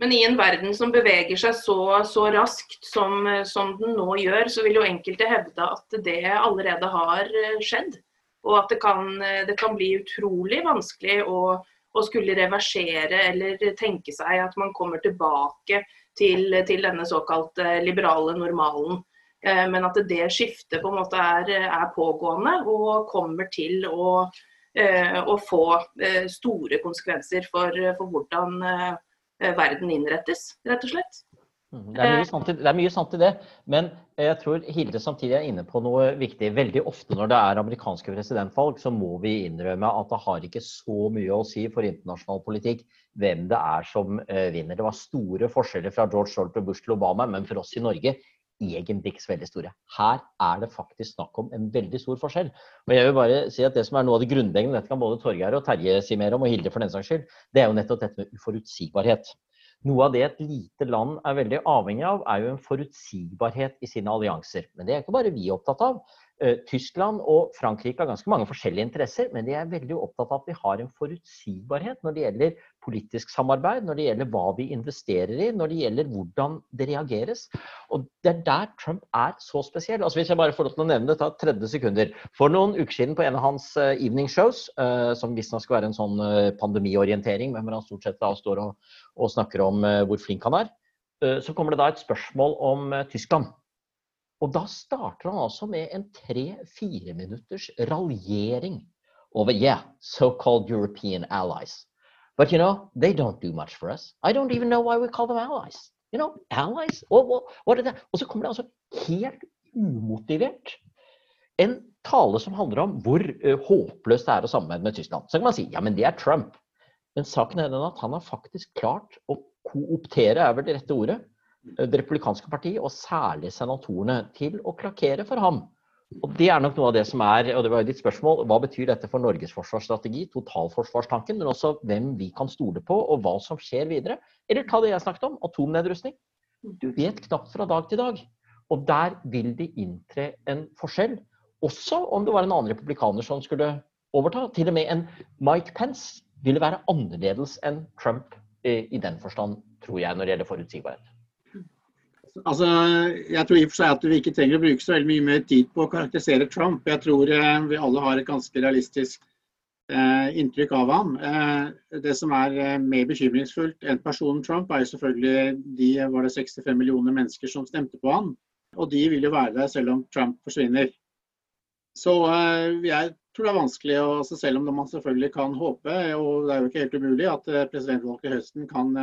Men i en verden som beveger seg så, så raskt som, som, den nå gjør, så vil jo enkelte hevde at det allerede har eh, skjedd. Og at det kan, det kan bli utrolig vanskelig å, å, skulle reversere eller tenke seg at man kommer tilbake til, til denne såkalt liberale normalen. Eh, men at det skiftet på en måte er, er pågående og kommer til å, eh, å få store konsekvenser for, for hvordan Eh, verden innrettes, rett og slett. Mm, det er, mye sant det er mye sant i det, men jeg tror Hilde samtidig er inne på noe viktig. Veldig ofte når det er amerikanske presidentvalg, så må vi innrømme at det har ikke så mye å si for internasjonal politikk hvem det er som uh, vinner. Det var store forskjeller fra George og Bush til Obama, men for oss i Norge egentlig ikke så veldig store. Her er det faktisk snakk om en veldig stor forskjell. Og jeg vil bare si at Det som er noe av det grunnleggende, dette kan både Torgeir og Terje si mer om, og Hilde for den saks skyld, det er jo nettopp dette med uforutsigbarhet. Noe av det et lite land er veldig avhengig av, er jo en forutsigbarhet i sine allianser. Men det er ikke bare vi opptatt av. Eh, Tyskland og Frankrike har ganske mange forskjellige interesser, men de er veldig opptatt av at vi har en forutsigbarhet når det gjelder politisk samarbeid, når det gjelder hva vi investerer i, når det gjelder hvordan det reageres. Og Det er der Trump er så spesiell. Altså Hvis jeg bare får lov til å nevne det, ta 30 sekunder. For noen uker siden på en av hans uh, evening shows, uh, som visstnok skal være en sånn uh, pandemiorientering, men hvor han stort sett da står og, og snakker om hvor flink han er, så kommer det da et spørsmål om Tyskland. Og da starter han altså med en tre-fire minutters raljering over yeah, so-called European allies. But you know, they don't do much for us. I don't even know why we call them allies. You know, allies? What, er det? Og så kommer det altså helt umotivert en tale som handler om hvor uh, håpløst det er å samarbeide med Tyskland. Så kan man si ja, men det er Trump. Men saken er den at han har faktisk klart å kooptere, er vel det rette ordet, eh, det republikanske partiet, og særlig senatorene, til å klakere for ham. Og Det er nok noe av det som er, og det var jo ditt spørsmål, hva betyr dette for Norges forsvarsstrategi, totalforsvarstanken, men også hvem vi kan stole på, og hva som skjer videre. Eller ta det jeg snakket om, atomnedrustning. Du vet knapt fra dag til dag. Og der vil det inntre en forskjell. Også om det var en annen republikaner som skulle overta. Til og med en Mike Pence ville være annerledes enn Trump eh, i den forstand, tror jeg, når det gjelder forutsigbarhet. Altså, jeg tror i og for seg at vi ikke trenger å bruke så veldig mye mer tid på å karakterisere Trump. Jeg tror eh, vi alle har et ganske realistisk eh, inntrykk av ham. Eh, det som er eh, mer bekymringsfullt enn personen Trump, er jo selvfølgelig de var det 65 millioner mennesker som stemte på ham. Og de vil jo være der selv om Trump forsvinner. Så eh, jeg tror det er vanskelig, å, altså selv om man selvfølgelig kan håpe, og det er jo ikke helt umulig, at presidentvalget i høsten kan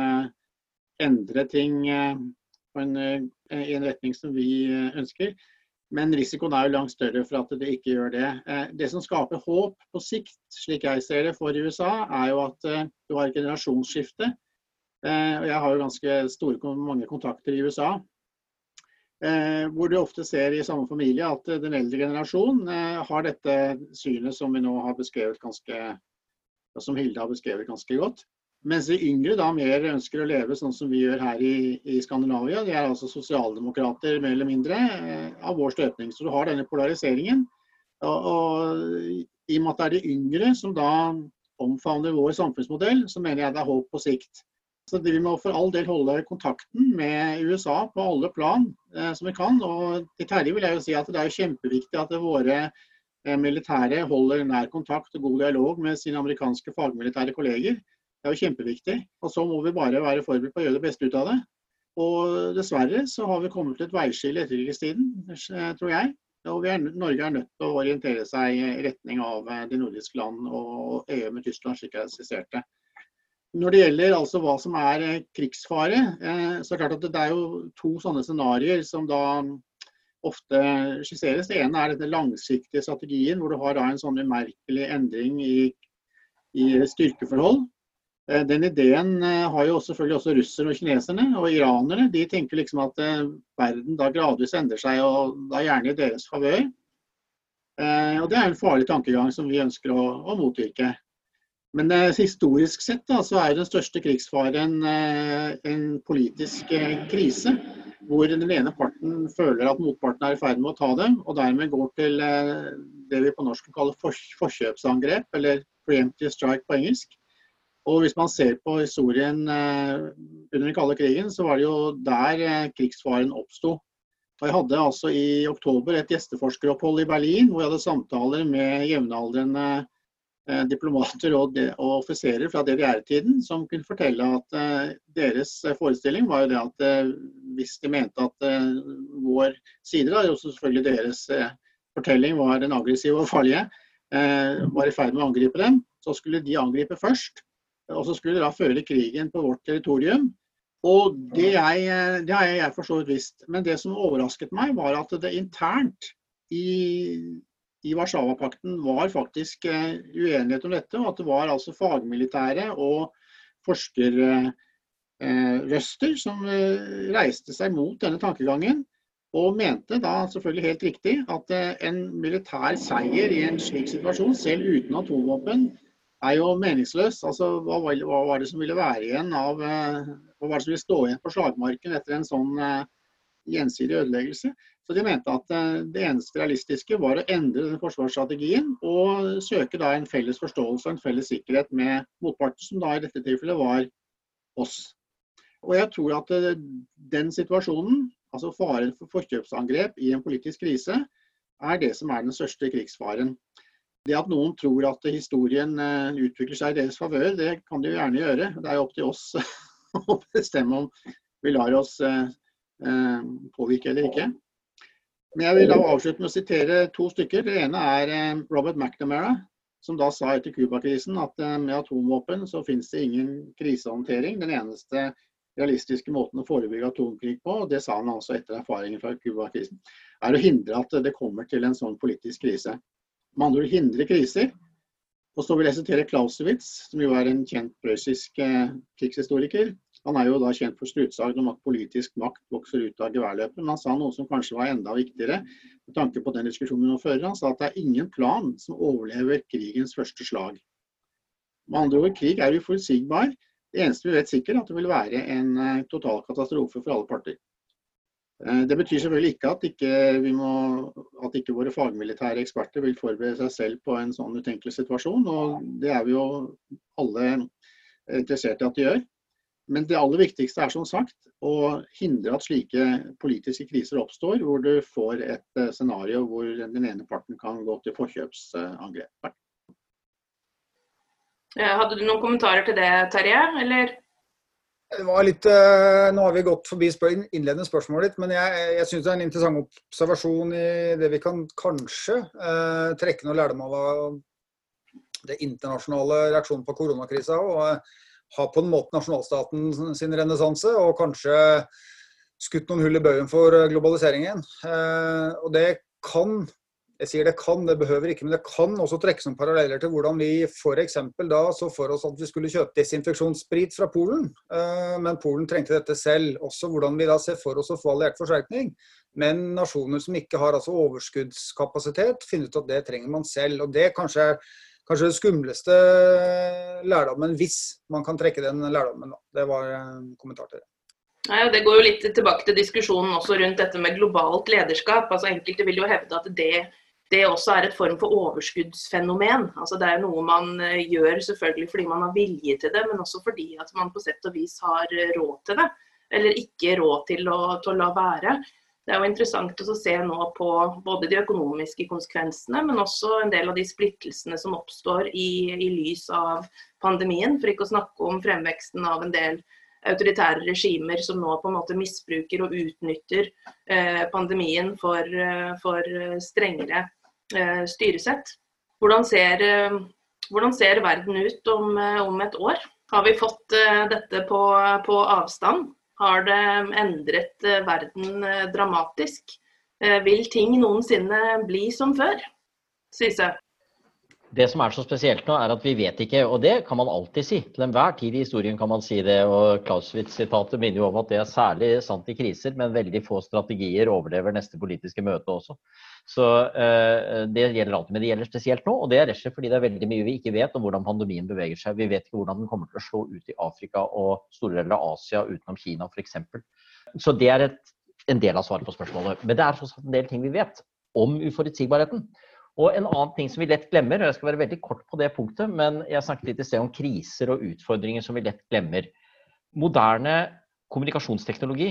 endre ting en, i en retning som vi ønsker. Men risikoen er jo langt større for at det ikke gjør det. Det som skaper håp på sikt, slik jeg ser det for USA, er jo at du har et generasjonsskifte. Jeg har jo ganske store, mange kontakter i USA. Eh, hvor du ofte ser i samme familie at den eldre generasjonen har dette synet som vi nå har beskrevet ganske som Hilde har beskrevet ganske godt. Mens de yngre da mer ønsker å leve sånn som vi gjør her i, i Skandinavia. De er altså sosialdemokrater mer eller mindre eh, av vår støtning. Så du har denne polariseringen. Og, og i og med at det er de yngre som da omfavner vår samfunnsmodell, så mener jeg det er håp på sikt. Så Vi må for all del holde kontakten med USA på alle plan eh, som vi kan. Og til Terje vil jeg jo si at det er kjempeviktig at våre eh, militære holder nær kontakt og god dialog med sine amerikanske fagmilitære kolleger. Det er jo kjempeviktig. Og så må vi bare være forberedt på å gjøre det beste ut av det. Og dessverre så har vi kommet til et veiskille i etterkrigstiden, eh, tror jeg. Og er, Norge er nødt til å orientere seg i retning av eh, de nordiske land og EU med Tyskland, slik jeg skisserte. Når det gjelder altså hva som er eh, krigsfare, så er det klart at det er jo to sånne scenarioer som da ofte skisseres. Det ene er denne langsiktige strategien, hvor du har da en sånn umerkelig endring i, i styrkeforhold. Eh, den ideen har jo selvfølgelig også russerne og kineserne og iranerne. De tenker liksom at verden da gradvis endrer seg, og da gjerne i deres favør. Og Det er en farlig tankegang som vi ønsker å, å motvirke. Men eh, historisk sett da, så er den største krigsfaren eh, en politisk eh, krise. Hvor den ene parten føler at motparten er i ferd med å ta dem, og dermed går til eh, det vi på norsk kaller for, forkjøpsangrep, eller preemptive strike på engelsk. Og Hvis man ser på historien eh, under den kalde krigen, så var det jo der eh, krigsfaren oppsto. Jeg hadde altså i oktober et gjesteforskeropphold i Berlin hvor jeg hadde samtaler med jevnaldrende Eh, diplomater og, offiserer fra DDR-tiden som kunne fortelle at deres forestilling var jo det at hvis de mente at vår side, da, og selvfølgelig deres fortelling var den aggressive og farlige, var i ferd med å angripe dem, så skulle de angripe først. Og så skulle de da føre krigen på vårt territorium. Og det, jeg, det har jeg for så vidt visst. Men det som overrasket meg, var at det internt i i Warszawapakten var faktisk eh, uenighet om dette, og at det var altså fagmilitære og forskerrøster som eh, reiste seg mot denne tankegangen. Og mente da selvfølgelig helt riktig at eh, en militær seier i en slik situasjon, selv uten atomvåpen, er jo meningsløs. Altså, hva, hva var det som ville være igjen av Hva var det som ville stå igjen på slagmarken etter en sånn gjensidig ødeleggelse? Så de mente at eh, det eneste realistiske var å endre den forsvarsstrategien og søke da en felles forståelse og en felles sikkerhet med motparten, som da i dette tilfellet var oss. Og jeg tror at eh, den situasjonen, altså faren for forkjøpsangrep i en politisk krise, er det som er den største krigsfaren. Det at noen tror at historien eh, utvikler seg i deres favør, det kan de jo gjerne gjøre. Det er jo opp til oss å bestemme om vi lar oss påvirke eller ikke. Men jeg vil da avslutte med å sitere to stykker. Det ene er eh, Robert McNamara, som da sa etter Cuba-krisen at eh, med atomvåpen så finnes det ingen krisehåndtering. Den eneste realistiske måten å forebygge atomkrig på, og det sa han altså etter erfaringen fra Cuba-krisen, er å hindre at det kommer til en sånn politisk krise. Med andre ord hindre kriser. Og så vil jeg sitere Clausewitz, som jo er en kjent prøyssisk eh, krigshistoriker. Han er jo da kjent for strutsagn om at politisk makt vokser ut av geværløpet. Men han sa noe som kanskje var enda viktigere med tanke på den diskusjonen vi nå fører. Han sa at det er ingen plan som overlever krigens første slag. Med andre ord, krig er uforutsigbar. Det eneste vi vet sikkert, er at det vil være en eh, total katastrofe for alle parter. Eh, det betyr selvfølgelig ikke at ikke, må, at ikke våre fagmilitære eksperter vil forberede seg selv på en sånn utenkelig situasjon. og Det er vi jo alle interessert i at de gjør. Men det aller viktigste er som sagt å hindre at slike politiske kriser oppstår, hvor du får et eh, scenario hvor den ene parten kan gå til forkjøpsangrep. Hadde du noen kommentarer til det, Terje? Eller? Det var litt, uh, Nå har vi gått forbi innledende spørsmålet ditt, men jeg, jeg syns det er en interessant observasjon i det vi kan kanskje eh, trekke noe lærdom av det internasjonale reaksjonen på koronakrisa. og ha har på en måte nasjonalstaten sin renessanse, og kanskje skutt noen hull i baugen for eh, globaliseringen. Eh, og det kan jeg sier det kan, det behøver ikke, men det kan også trekke noen paralleller til hvordan vi f.eks. da så for oss at vi skulle kjøpe desinfeksjonssprit fra Polen. Eh, men Polen trengte dette selv. Også hvordan vi da ser for oss å få alliert forsterkning. Men nasjoner som ikke har altså overskuddskapasitet, finner ut at det trenger man selv. Og det kanskje er kanskje det skumleste lærdommen, hvis man kan trekke den lærdommen. Det var en kommentar til det. Ja, det går jo litt tilbake til diskusjonen også rundt dette med globalt lederskap. Altså Enkelte vil jo hevde at det, det også er et form for overskuddsfenomen. Altså Det er noe man eh, gjør selvfølgelig fordi man har vilje til det, men også fordi at man på sett og vis har råd til det. Eller ikke råd til å, til å la være. Det er jo interessant å se nå på både de økonomiske konsekvensene, men også en del av de splittelsene som oppstår i, i lys av pandemien. For ikke å snakke om fremveksten av en del autoritære regimer som nå på en måte misbruker og utnytter eh, pandemien for, eh, for strengere eh, styresett. Hvordan ser, eh, hvordan ser, verden ut om, eh, om, et år? Har vi fått dette på, på avstand? har det endret eh, verden eh, dramatisk. Eh, vil ting noensinne bli som før? Syse? Det som er så spesielt nå, er at vi vet ikke, og det kan man alltid si. Til enhver tid i historien kan man si det, og Clausewitz-sitatet minner jo om at det er særlig sant i kriser, men veldig få strategier overlever neste politiske møte også. Så uh, Det gjelder alltid, men det gjelder spesielt nå. og Det er rett og slett fordi det er veldig mye vi ikke vet om hvordan pandemien beveger seg. Vi vet ikke hvordan den kommer til å slå ut i Afrika og store deler av Asia utenom Kina f.eks. Så det er et, en del av svaret på spørsmålet. Men det er fortsatt en del ting vi vet om uforutsigbarheten. Og en annen ting som vi lett glemmer, og jeg skal være veldig kort på det punktet, men jeg snakket litt i sted om kriser og utfordringer som vi lett glemmer. Moderne kommunikasjonsteknologi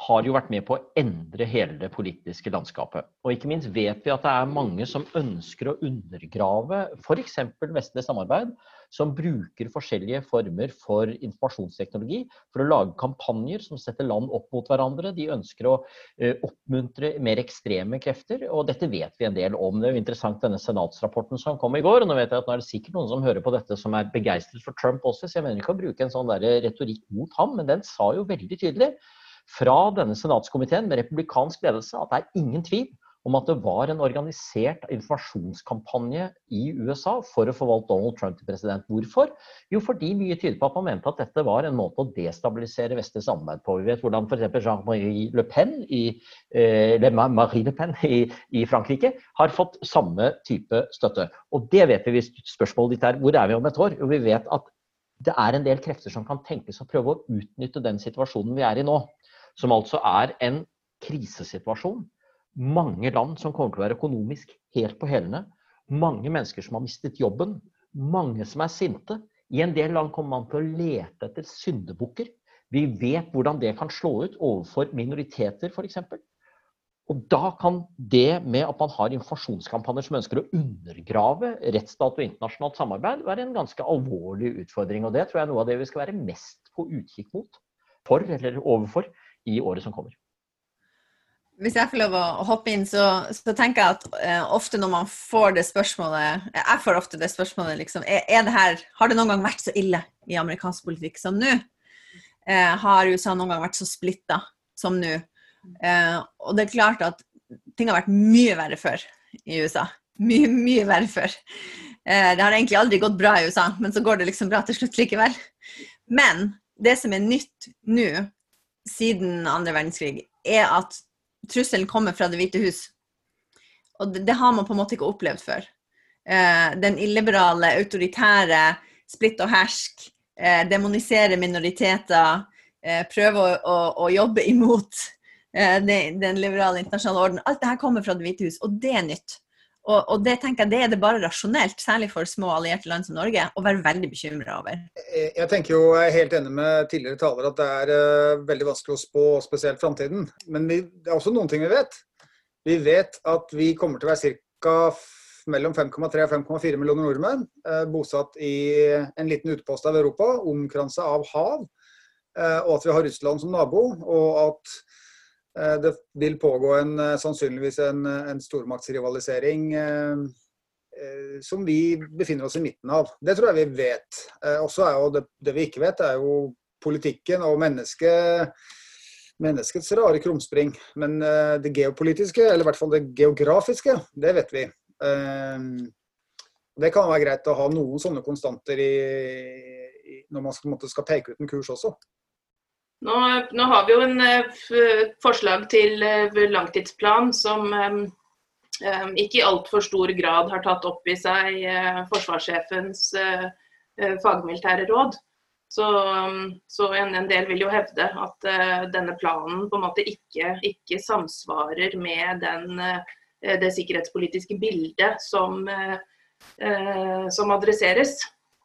har jo vært med på å endre hele det politiske landskapet. Og ikke minst vet vi at det er mange som ønsker å undergrave f.eks. vestlig samarbeid, som bruker forskjellige former for informasjonsteknologi for å lage kampanjer som setter land opp mot hverandre. De ønsker å uh, oppmuntre mer ekstreme krefter, og dette vet vi en del om. Det er jo interessant denne senatsrapporten som kom i går. og Nå vet jeg at nå er det sikkert noen som hører på dette som er begeistret for Trump også, så jeg mener ikke å bruke en sånn der retorikk mot ham, men den sa jo veldig tydelig fra denne senatskomiteen med republikansk ledelse at det er ingen tvil om at det var en organisert informasjonskampanje i USA for å få valgt Donald Trump til president. Hvorfor? Jo, fordi mye tyder på at man mente at dette var en måte å destabilisere vestlig samarbeid på. Vi vet hvordan f.eks. Jean-Marie Le Pen i, eh, Marie Le Pen i, i, Frankrike har fått samme type støtte. Og det vet vi hvis spørsmålet ditt er hvor er vi om et år? Jo, vi vet at det er en del krefter som kan tenkes å prøve å utnytte den situasjonen vi er i nå som altså er en krisesituasjon. Mange land som kommer til å være økonomisk helt på hælene. Mange mennesker som har mistet jobben. Mange som er sinte. I en del land kommer man til å lete etter syndebukker. Vi vet hvordan det kan slå ut overfor minoriteter f.eks. Og da kan det med at man har informasjonskampanjer som ønsker å undergrave rettsstat og internasjonalt samarbeid, være en ganske alvorlig utfordring. Og det tror jeg er noe av det vi skal være mest på utkikk mot, for eller overfor, i året som kommer. Hvis jeg får lov å hoppe inn, så, så tenker jeg at eh, ofte når man får det spørsmålet Jeg får ofte det spørsmålet liksom er, er det her, Har det noen gang vært så ille i amerikansk politikk som nå? Eh, har USA noen gang vært så splitta som nå? Eh, og det er klart at ting har vært mye verre før i USA. Mye, mye verre før. Eh, det har egentlig aldri gått bra i USA, men så går det liksom bra til slutt likevel. Men det som er nytt nå, siden andre verdenskrig, er at trusselen kommer fra Det hvite hus. Og det, det, har man på en måte ikke opplevd før. Eh, den illiberale, autoritære, splitt og hersk, eh, demonisere minoriteter, eh, prøve å, å, å, jobbe imot eh, den, den, liberale internasjonale orden. Alt det her kommer fra Det hvite hus, og det er nytt. Og, og, det tenker jeg det er det bare rasjonelt, særlig for små allierte land som Norge, å være veldig bekymra over. Jeg tenker jo, jeg er helt enig med tidligere taler at det er uh, veldig vanskelig å spå spesielt framtiden. Men vi, det er også noen ting vi vet. Vi vet at vi kommer til å være ca. mellom 5,3 og 5,4 millioner nordmenn uh, bosatt i en liten utpost av Europa, omkransa av hav. Uh, og at vi har Russland som nabo. og at Eh, det vil pågå en, eh, sannsynligvis en, en stormaktsrivalisering eh, som vi befinner oss i midten av. Det tror jeg vi vet. Også er jo det, det vi ikke vet, er jo politikken og mennesket, menneskets rare krumspring. Men det geopolitiske, eller i hvert fall det geografiske, det vet vi. Det kan være greit å ha noen sånne konstanter i, når man skal, skal peke ut en kurs også. Nå, nå, har vi jo en uh, forslag til uh, langtidsplan som um, ikke i altfor stor grad har tatt opp i seg forsvarssjefens fagmilitære råd. Så, så en, en, del vil jo hevde at denne planen på en måte ikke, ikke samsvarer med den, det sikkerhetspolitiske bildet som, som adresseres.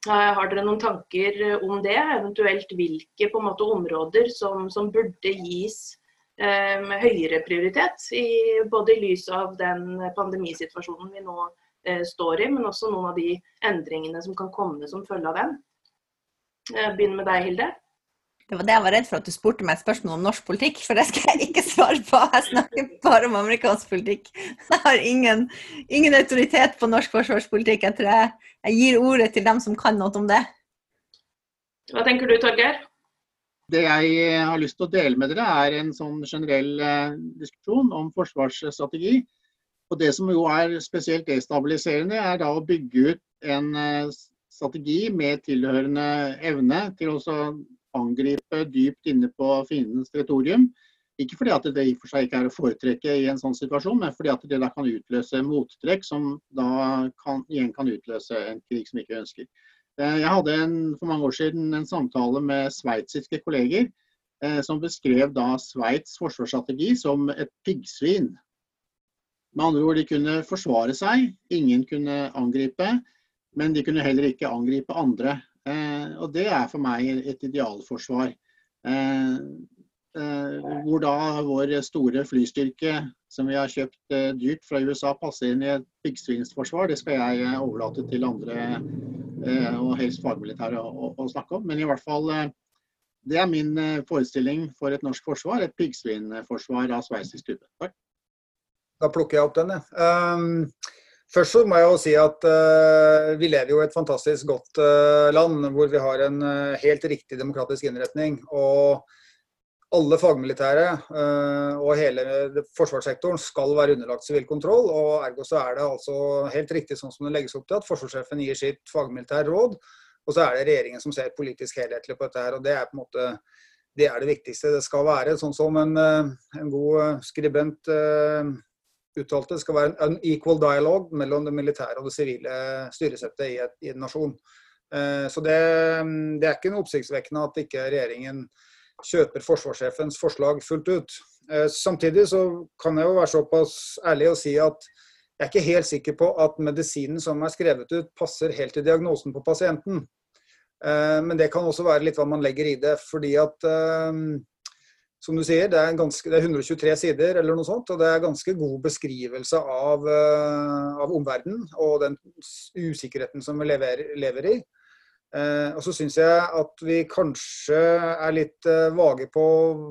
Har dere noen tanker om det? Eventuelt hvilke måte, områder som, som burde gis eh, høyere prioritet? I, både i lys av den pandemisituasjonen vi nå eh, står i, men også noen av de endringene som kan komme som følge av den. Eh, begynner med deg, Hilde. Det var det jeg var redd for at du spurte meg et spørsmål om norsk politikk, for det skal jeg ikke svare på. Jeg snakker bare om amerikansk politikk. Jeg har ingen, ingen autoritet på norsk forsvarspolitikk. Jeg tror jeg, jeg, gir ordet til dem som kan noe om det. Hva tenker du, Torgeir? Det jeg har lyst til å dele med dere, er en sånn generell eh, diskusjon om forsvarsstrategi. Og Det som jo er spesielt destabiliserende, er da å bygge ut en eh, strategi med tilhørende evne til å angripe dypt inne på fiendens territorium. Ikke fordi at det i og for seg ikke er å foretrekke i en sånn situasjon, men fordi at det da kan utløse mottrekk som da kan, igjen kan utløse en krig som ikke ønsker. Eh, jeg hadde en, for mange år siden en samtale med sveitsiske kolleger eh, som beskrev da Sveits forsvarsstrategi som et piggsvin. Med andre ord, de kunne forsvare seg, ingen kunne angripe, men de kunne heller ikke angripe andre. Eh, og det er for meg et idealforsvar. Eh, eh, hvor da vår store flystyrke som vi har kjøpt dyrt fra USA, passer inn i et piggsvinsforsvar. Det skal jeg overlate til andre, og helst fagmilitære, å, å, snakke om. Men i hvert fall det er min forestilling for et norsk forsvar. Et piggsvinforsvar av sveitsisk type. Da plukker jeg opp den, jeg. Um, Først så må jeg jo si at vi lever jo i et fantastisk godt land hvor vi har en helt riktig demokratisk innretning. Og alle fagmilitære og hele forsvarssektoren skal være underlagt sivil kontroll. og Ergo så er det altså helt riktig sånn som det legges opp til at forsvarssjefen gir sitt fagmilitære råd. Og så er det regjeringen som ser politisk helhetlig på dette her. og Det er på en måte det er det viktigste. Det skal være sånn som en, en god skribent uttalte det skal være en unequal dialogue mellom det militære og det sivile styresettet i, i en nasjon. Eh, så det, det, er ikke noe oppsiktsvekkende at ikke regjeringen kjøper forsvarssjefens forslag fullt ut. Eh, samtidig så kan jeg jo være såpass ærlig og si at jeg er ikke helt sikker på at medisinen som er skrevet ut, passer helt til diagnosen på pasienten. Eh, men det kan også være litt hva man legger i det. fordi at som du sier, det er, ganske, det er, 123 sider eller noe sånt, og det er ganske god beskrivelse av, av omverdenen og den usikkerheten som vi lever, lever i. Eh, og så syns jeg at vi kanskje er litt eh, vage på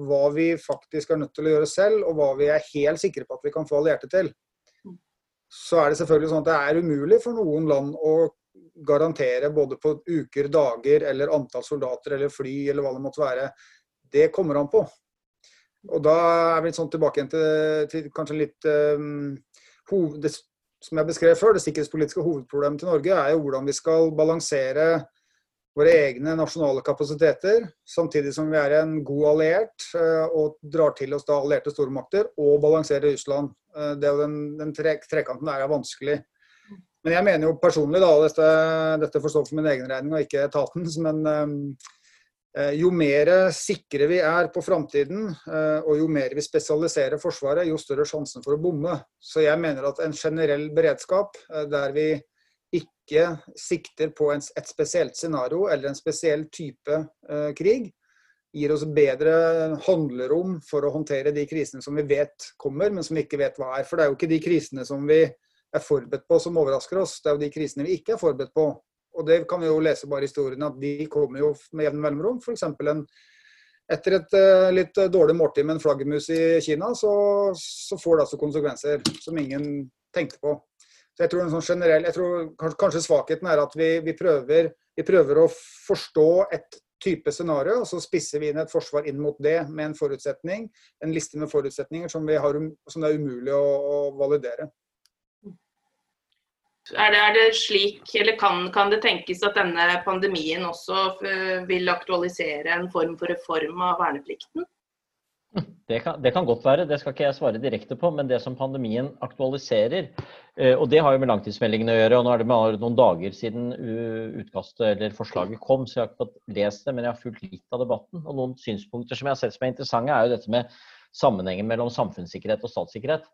hva vi faktisk er nødt til å gjøre selv, og hva vi er helt sikre på at vi kan få allierte til. Så er det selvfølgelig sånn at det er umulig for noen land å garantere både på uker, dager eller antall soldater eller fly eller hva det måtte være. Det kommer an på. Og da er vi sånn tilbake igjen til, til kanskje litt um, hoved, det, Som jeg beskrev før, det sikkerhetspolitiske hovedproblemet til Norge er jo hvordan vi skal balansere våre egne nasjonale kapasiteter, samtidig som vi er en god alliert uh, og drar til oss da allierte stormakter, og balanserer Russland. Det er jo den, den tre, trekanten der er vanskelig. Men jeg mener jo personlig, da, dette, dette får for min egen regning og ikke etatens, men Eh, jo mer sikre vi er på framtiden, eh, og jo mer vi spesialiserer Forsvaret, jo større sjansen for å bomme. Så jeg mener at en generell beredskap eh, der vi ikke sikter på et spesielt scenario eller en spesiell type krig, gir oss bedre handlerom for å håndtere de krisene som vi vet kommer, men som vi ikke vet hva er. For det er jo ikke de krisene som vi er forberedt på som overrasker oss, det er jo de krisene vi ikke er forberedt på og det kan vi jo lese bare i historien, at de kommer jo med jevne mellomrom. F.eks. etter et uh, litt dårlig måltid med en flaggermus i Kina, så, så, får det altså konsekvenser som ingen tenkte på. Så jeg tror sånn generell, jeg tror kanskje, svakheten er at vi, vi, prøver, vi, prøver, å forstå et type scenario, og så spisser vi inn et forsvar inn mot det med en forutsetning, en liste med forutsetninger som, har, som det er umulig å, å validere. Er det, er det, slik, eller kan, kan, det tenkes at denne pandemien også eh, vil aktualisere en form for reform av verneplikten? Det kan, det kan, godt være, det skal ikke jeg svare direkte på. Men det som pandemien aktualiserer, eh, og det har jo med langtidsmeldingen å gjøre. og Nå er det bare noen dager siden utkastet eller forslaget kom, så jeg har ikke fått lest det. Men jeg har fulgt litt av debatten. Og noen synspunkter som jeg har sett som er interessante, er jo dette med sammenhengen mellom samfunnssikkerhet og statssikkerhet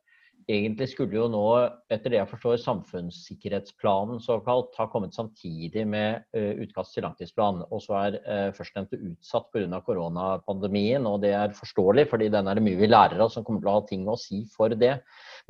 egentlig skulle jo nå, etter det jeg forstår, samfunnssikkerhetsplanen såkalt ha kommet samtidig med uh, utkast til langtidsplan. Og så er uh, førstnevnte utsatt pga. koronapandemien. Og det er forståelig, fordi den er det mye vi lærer av som kommer til å ha ting å si for det.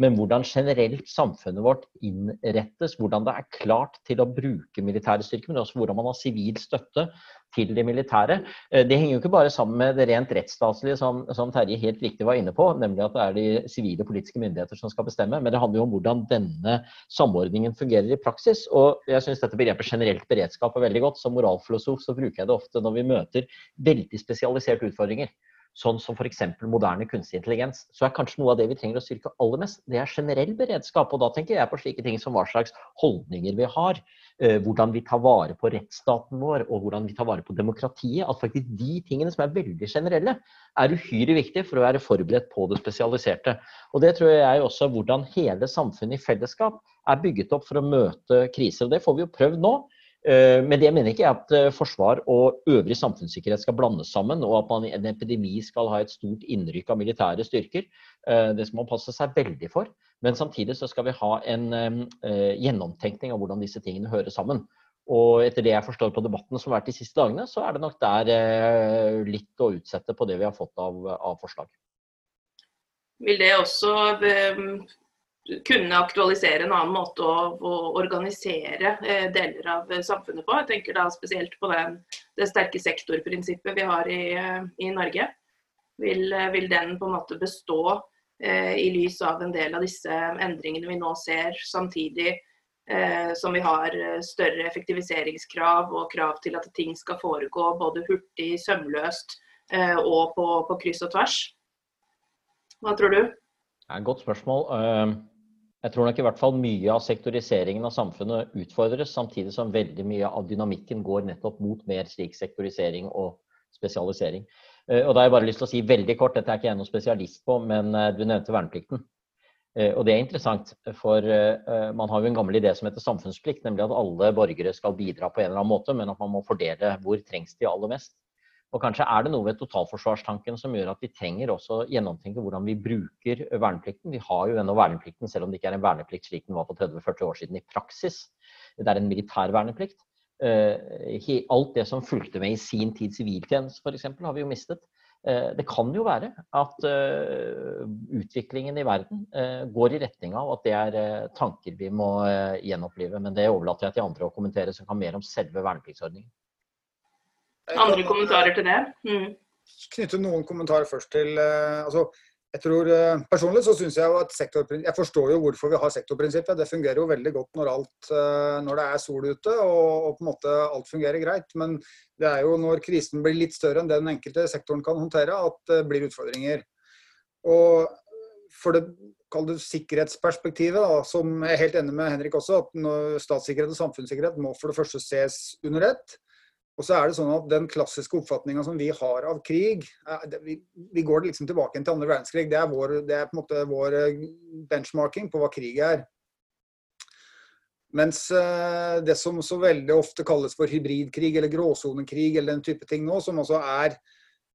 Men hvordan generelt samfunnet vårt innrettes, hvordan det er klart til å bruke militære styrker, men også hvordan man har sivil støtte til de militære. Eh, det henger jo ikke bare sammen med det rent rettsstatslige, som, som, Terje helt riktig var inne på, nemlig at det er de sivile politiske myndigheter som skal bestemme, men det handler jo om hvordan denne samordningen fungerer i praksis. Og jeg syns dette begrepet generelt beredskap er veldig godt. Som moralfilosof så bruker jeg det ofte når vi møter veldig spesialiserte utfordringer sånn som f.eks. moderne kunstig intelligens, så er kanskje noe av det vi trenger å styrke aller mest, det er generell beredskap. Og da tenker jeg på slike ting som hva slags holdninger vi har, eh, hvordan vi tar vare på rettsstaten vår, og hvordan vi tar vare på demokratiet. At faktisk de tingene som er veldig generelle, er uhyre viktige for å være forberedt på det spesialiserte. Og det tror jeg også hvordan hele samfunnet i fellesskap er bygget opp for å møte kriser. Og det får vi jo prøvd nå. Eh, men det mener ikke jeg at eh, forsvar og øvrig samfunnssikkerhet skal blandes sammen, og at man i en epidemi skal ha et stort innrykk av militære styrker. Eh, det skal man passe seg veldig for. Men samtidig så skal vi ha en gjennomtenkning av hvordan disse tingene hører sammen. Og etter det jeg forstår på debatten som har vært de siste dagene, så er det nok der litt å utsette på det vi har fått av, av forslag. Vil det også kunne aktualisere en annen måte å, å organisere eh, deler av samfunnet på. Jeg tenker da spesielt på den, det sterke sektorprinsippet vi har i, eh, i Norge. Vil, vil, den på en måte bestå eh, i lys av en del av disse endringene vi nå ser, samtidig eh, som vi har større effektiviseringskrav og krav til at ting skal foregå både hurtig, sømløst eh, og på, på kryss og tvers? Hva tror du? Det er et godt spørsmål. Jeg tror nok i hvert fall mye av sektoriseringen av samfunnet utfordres, samtidig som veldig mye av dynamikken går nettopp mot mer slik sektorisering og spesialisering. Eh, og da har jeg bare lyst til å si veldig kort, dette er ikke jeg noen spesialist på, men eh, du nevnte verneplikten. Eh, og det er interessant, for man har jo en gammel idé som heter samfunnsplikt, nemlig at alle borgere skal bidra på en eller annen måte, men at man må fordele hvor trengs de aller mest. Og kanskje er det noe ved totalforsvarstanken som gjør at vi trenger også gjennomtenke hvordan vi bruker verneplikten. Vi har jo ennå verneplikten, selv om det ikke er en verneplikt slik den var for 30-40 år siden i praksis. Det er en militær verneplikt. Eh, alt det som fulgte med i sin tid siviltjeneste f.eks. har vi jo mistet. Eh, det kan jo være at eh, utviklingen i verden går i retning av at det er tanker vi må gjenopplive. Men det overlater jeg til andre å kommentere som kan mer om selve vernepliktsordningen. Andre kommentarer til det? Mm. Knytte noen kommentarer først til uh, altså, jeg tror uh, Personlig så syns jeg jo at sektorprinsippet Jeg forstår jo hvorfor vi har sektorprinsippet. Det fungerer jo veldig godt når, alt, uh, når det er sol ute og, og, på en måte alt fungerer greit. Men det er jo når krisen blir litt større enn det den enkelte sektoren kan håndtere, at det blir utfordringer. Og for det, det sikkerhetsperspektivet, da, som jeg er helt enig med Henrik også, at statssikkerhet og samfunnssikkerhet må for det første ses under ett. Og så er det sånn at Den klassiske oppfatninga som vi har av krig, vi, går liksom tilbake til andre verdenskrig. Det er, vår, det er på en måte vår eh, benchmarking på hva krig er. Mens eh, det som så veldig ofte kalles for hybridkrig eller gråsonekrig, eller den type ting nå, som også er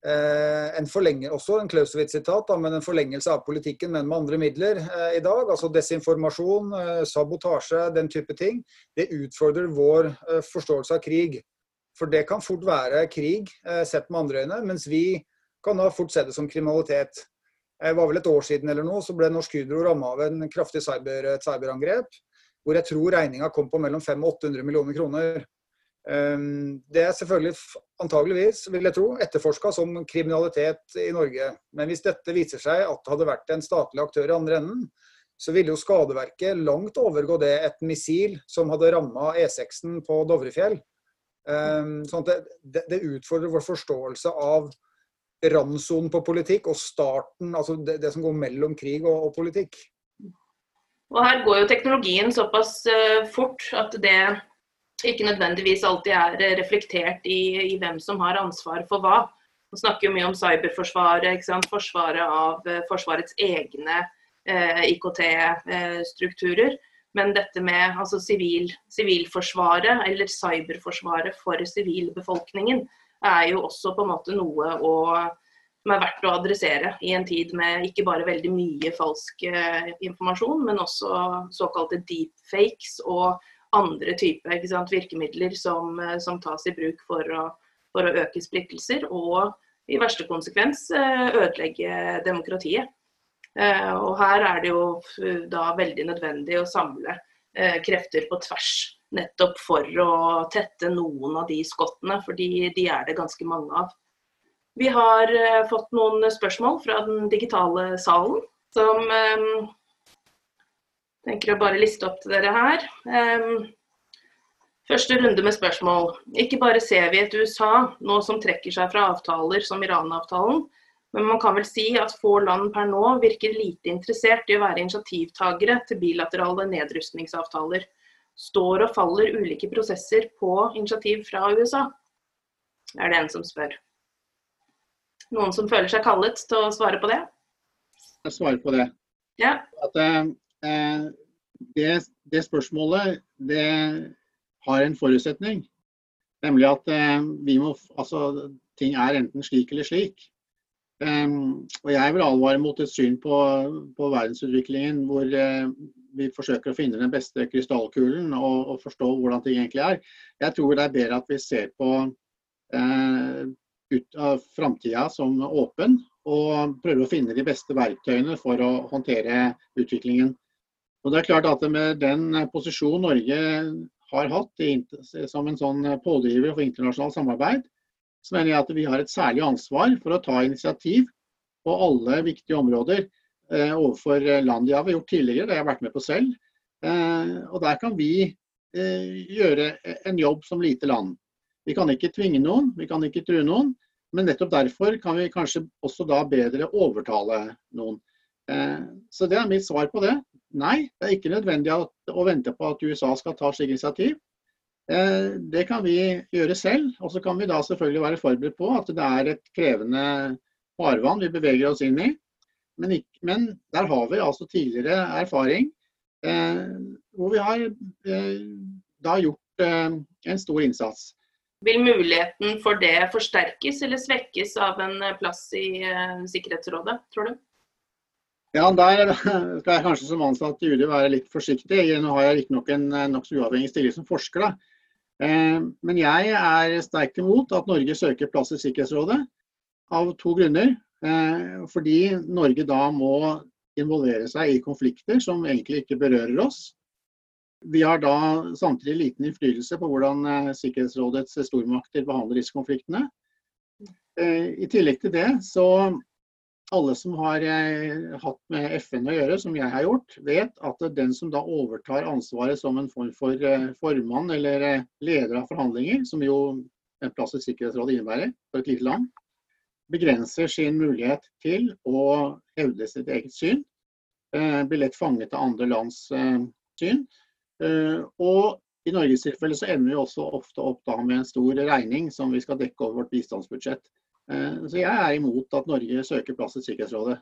eh, en forlenge, også en Clausewitz-sitat, men en forlengelse av politikken, men med andre midler i dag. Altså desinformasjon, sabotasje, den type ting. Det utfordrer vår forståelse av krig. For det kan fort være krig eh, sett med andre øyne, mens vi kan da fort se det som kriminalitet. Det var vel et år siden eller noe, så ble Norsk Hydro ramma av en kraftig cyber, cyberangrep. Hvor jeg tror regninga kom på mellom 500 og 800 millioner kroner. Ehm, det er selvfølgelig antageligvis, vil jeg tro, etterforska som kriminalitet i Norge. Men hvis dette viser seg at det hadde vært en statlig aktør i andre enden, så ville jo skadeverket langt overgå det et missil som hadde ramma E6-en på Dovrefjell. Ehm, sånn det, det, utfordrer vår forståelse av randsonen på politikk og starten, altså det, det som går mellom krig og, og, politikk. Og Her går jo teknologien såpass uh, fort at det ikke nødvendigvis alltid er reflektert i, i, hvem som har ansvar for hva. Vi snakker jo mye om cyberforsvaret, forsvaret av uh, Forsvarets egne eh, IKT-strukturer. Men dette med altså, sivil, sivilforsvaret, eller cyberforsvaret for sivilbefolkningen, er jo også på en måte noe å, som er verdt å adressere i en tid med ikke bare veldig mye falsk eh, informasjon, men også såkalte deepfakes og andre typer virkemidler som, eh, som, tas i bruk for å, for å øke splittelser og i verste konsekvens eh, ødelegge demokratiet. Eh, og her er det jo eh, da veldig nødvendig å samle eh, krefter på tvers. Nettopp for å tette noen av de skottene, fordi de er det ganske mange av. Vi har fått noen spørsmål fra den digitale salen, som jeg tenker å bare liste opp til dere her. Første runde med spørsmål. Ikke bare ser vi et USA nå som trekker seg fra avtaler som Iran-avtalen, men man kan vel si at få land per nå virker lite interessert i å være initiativtagere til bilaterale nedrustningsavtaler. Står og faller ulike prosesser på initiativ fra USA? Er det en som spør. Noen som føler seg kallet til å svare på det? Jeg svarer på det. Ja. At, eh, det, det, spørsmålet det har en forutsetning. Nemlig at eh, vi må, altså, ting er enten slik eller slik. Um, og jeg vil advare mot et syn på, på verdensutviklingen hvor uh, vi forsøker å finne den beste krystallkulen og, og, forstå hvordan ting egentlig er. Jeg tror det er bedre at vi ser på uh, ut av framtida som åpen og prøver å finne de beste verktøyene for å håndtere utviklingen. Og det er klart at Med den posisjonen Norge har hatt i, som en sånn pådriver for internasjonalt samarbeid, så mener jeg at vi har et særlig ansvar for å ta initiativ på alle viktige områder eh, overfor land. de har gjort tidligere, det har jeg vært med på selv. Eh, og der kan vi eh, gjøre en jobb som lite land. Vi kan ikke tvinge noen, vi kan ikke true noen. Men nettopp derfor kan vi kanskje også da bedre overtale noen. Så det er mitt svar på det. Nei, det er ikke nødvendig å vente på at USA skal ta slike initiativ. Eh, det kan vi gjøre selv. Og så kan vi da selvfølgelig være forberedt på at det er et krevende farvann vi beveger oss inn i. Men, ikke, men der har vi altså tidligere erfaring eh, hvor vi har eh, da gjort en stor innsats. Vil muligheten for det forsterkes eller svekkes av en plass i Sikkerhetsrådet, tror du? Ja, Der skal jeg kanskje som ansatt i UD være litt forsiktig. Nå har jeg riktignok en nokså uavhengig stilling som forsker. da. Eh, men jeg er sterkt imot at Norge søker plass i Sikkerhetsrådet, av to grunner. Eh, fordi Norge da må involvere seg i konflikter som egentlig ikke berører oss. Vi har da samtidig liten innflytelse på hvordan eh, Sikkerhetsrådets stormakter behandler disse konfliktene. I tillegg til det, så alle som har hatt med FN å gjøre, som jeg har gjort, vet at den som da overtar ansvaret som en form for formann eller leder av forhandlinger, som jo en plass i Sikkerhetsrådet innebærer for et lite land, begrenser sin mulighet til å hevde sitt eget syn. Eh, blir lett fanget av andre lands eh, syn. Eh, og i Norges tilfelle så ender vi også ofte opp da med en stor regning som vi skal dekke over vårt bistandsbudsjett. Så jeg er imot at Norge søker plass i Sikkerhetsrådet.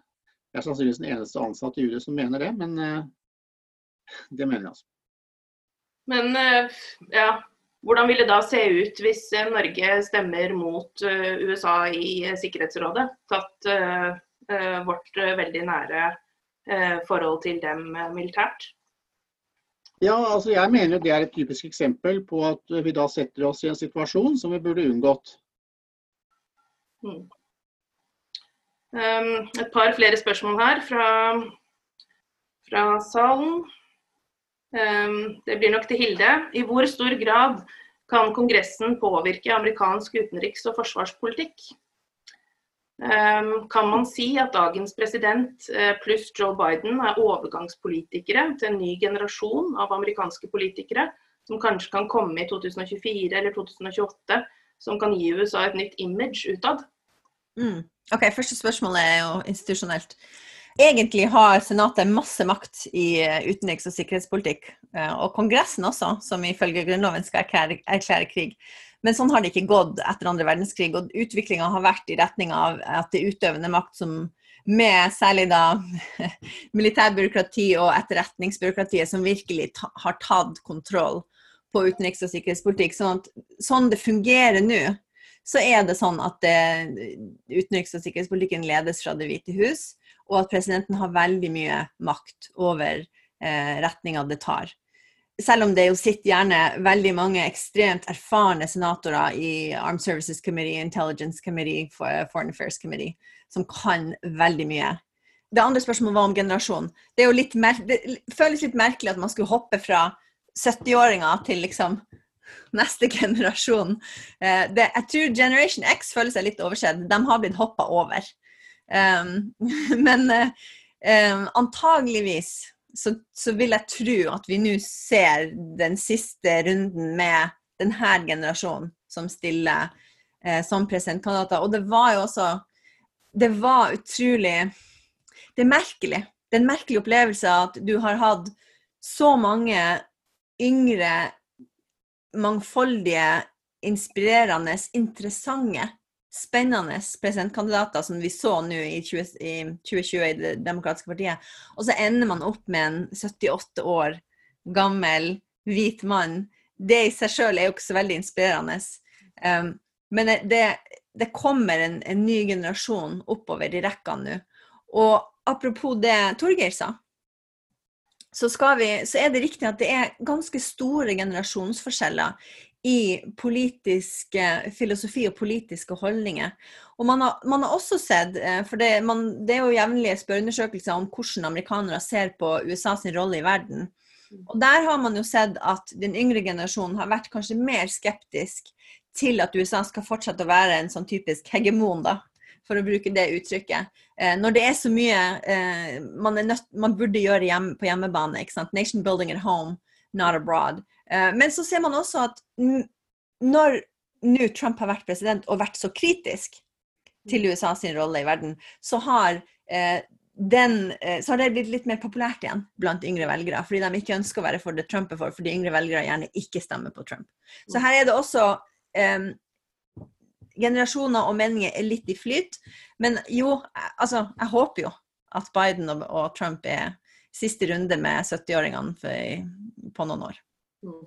Jeg er sannsynligvis den eneste ansatte i UD som mener det, men det mener jeg altså. Men ja, hvordan vil det da se ut hvis eh, Norge stemmer mot eh, USA i eh, Sikkerhetsrådet, tatt vårt veldig nære forhold til dem militært? Ja, altså jeg mener det er et typisk eksempel på at vi da setter oss i en situasjon som vi burde unngått. Mm. Um, et par flere spørsmål her fra, fra salen. Um, det blir nok til Hilde. I hvor stor grad kan Kongressen påvirke amerikansk utenriks- og forsvarspolitikk? Um, kan man si at dagens president eh, pluss Joe Biden er overgangspolitikere til en ny generasjon av amerikanske politikere, som kanskje kan komme i 2024 eller 2028, som kan gi USA et nytt image utad? Mm. Ok, Første spørsmål er jo institusjonelt. Egentlig har Senatet masse makt i eh, utenriks- og sikkerhetspolitikk, eh, og Kongressen også, som ifølge Grunnloven skal erklære, erklære krig. Men sånn har det ikke gått etter andre verdenskrig, og utviklinga har vært i retning av at det utøvende makt som med særlig da militærbyråkrati og etterretningsbyråkratiet som virkelig ta, har tatt kontroll på utenriks- og sikkerhetspolitikk. Sånn, at, sånn det fungerer nå, så er det sånn at eh, utenriks- og sikkerhetspolitikken ledes fra Det hvite hus og at presidenten har veldig mye makt over eh, retninga det tar. Selv om det jo sitter gjerne veldig mange ekstremt erfarne senatorer i Armed Services Committee, Intelligence Committee, Foreign Affairs Committee, som kan veldig mye. Det andre spørsmålet var om generasjon. Det, det føles litt merkelig at man skulle hoppe fra 70-åringer til liksom neste generasjon. Eh, det, jeg tror Generation X føler seg litt oversett. De har blitt hoppa over. Um, men um, antageligvis så, så, vil jeg tro at vi nå ser den siste runden med denne generasjonen som stiller eh, som presidentkandidater. Og det var jo også Det var utrolig Det er merkelig. Det er en merkelig opplevelse at du har hatt så mange yngre, mangfoldige, inspirerende, interessante spennende presidentkandidater som vi så nå i, 20, i 2020 i Det demokratiske partiet. Og så ender man opp med en 78 år gammel hvit mann. Det i seg sjøl er jo ikke så veldig inspirerende. Um, men det, det kommer en, en, ny generasjon oppover i rekkene nå. Og apropos det Torgeir sa, så, vi, så, er det riktig at det er ganske store generasjonsforskjeller i politisk filosofi og politiske holdninger. Og man har, man har også sett, eh, for det, man, det, er jo jevnlige spørreundersøkelser om hvordan amerikanere ser på USA sin rolle i verden. Og der har man jo sett at den yngre generasjonen har vært kanskje mer skeptisk til at USA skal fortsette å være en sånn typisk hegemon, da, for å bruke det uttrykket. Eh, når det er så mye eh, man, nødt, man, burde gjøre hjem, på hjemmebane. ikke sant? Nation building at home, not abroad. Eh, men så ser man også at når nå Trump har vært president og vært så kritisk til USA sin rolle i verden, så har, eh, den, eh, så har det blitt litt mer populært igjen blant yngre velgere. Fordi de ikke ønsker å være for det Trump er for, fordi yngre velgere gjerne ikke stemmer på Trump. Så her er det også eh, Generasjoner og meninger er litt i flyt. Men jo, altså, jeg håper jo at Biden og, og Trump er siste runde med 70-åringene på noen år. Mm.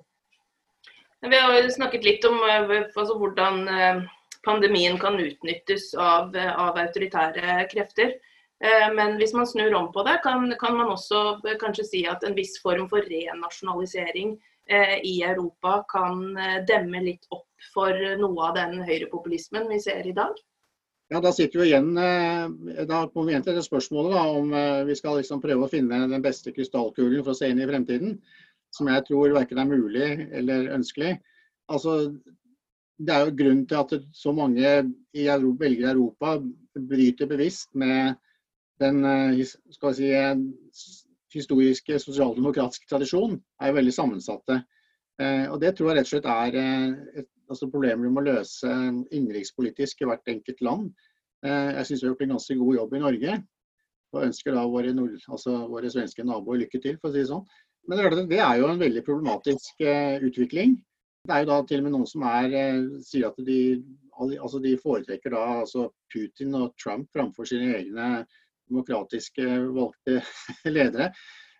Vi har jo snakket litt om eh, altså, hvordan eh, pandemien kan utnyttes av, av, autoritære krefter. Eh, men hvis man snur om på det, kan, kan, man også kanskje si at en viss form for renasjonalisering i Europa kan demme litt opp for noe av den høyrepopulismen vi ser i dag? Ja, Da sitter vi igjen, da kommer vi igjen til det spørsmålet da, om vi skal liksom prøve å finne den beste krystallkulen for å se inn i fremtiden som jeg tror verken er mulig eller ønskelig. Altså, det er jo grunnen til at så mange i Europa, velger Europa bryter bevisst med den eh, skal si, historiske sosialdemokratiske tradisjonen, er jo veldig sammensatte. Eh, og Det tror jeg rett og slett er eh, et altså problemer vi må løse innenrikspolitisk i hvert enkelt land. Jeg syns vi har gjort en ganske god jobb i Norge, og ønsker da våre, nord, altså våre svenske naboer lykke til, for å si det sånn. Men det er jo en veldig problematisk utvikling. Det er jo da til og med noen som er, eh, sier at de, altså de foretrekker da altså Putin og Trump framfor sine egne demokratiske valgte ledere.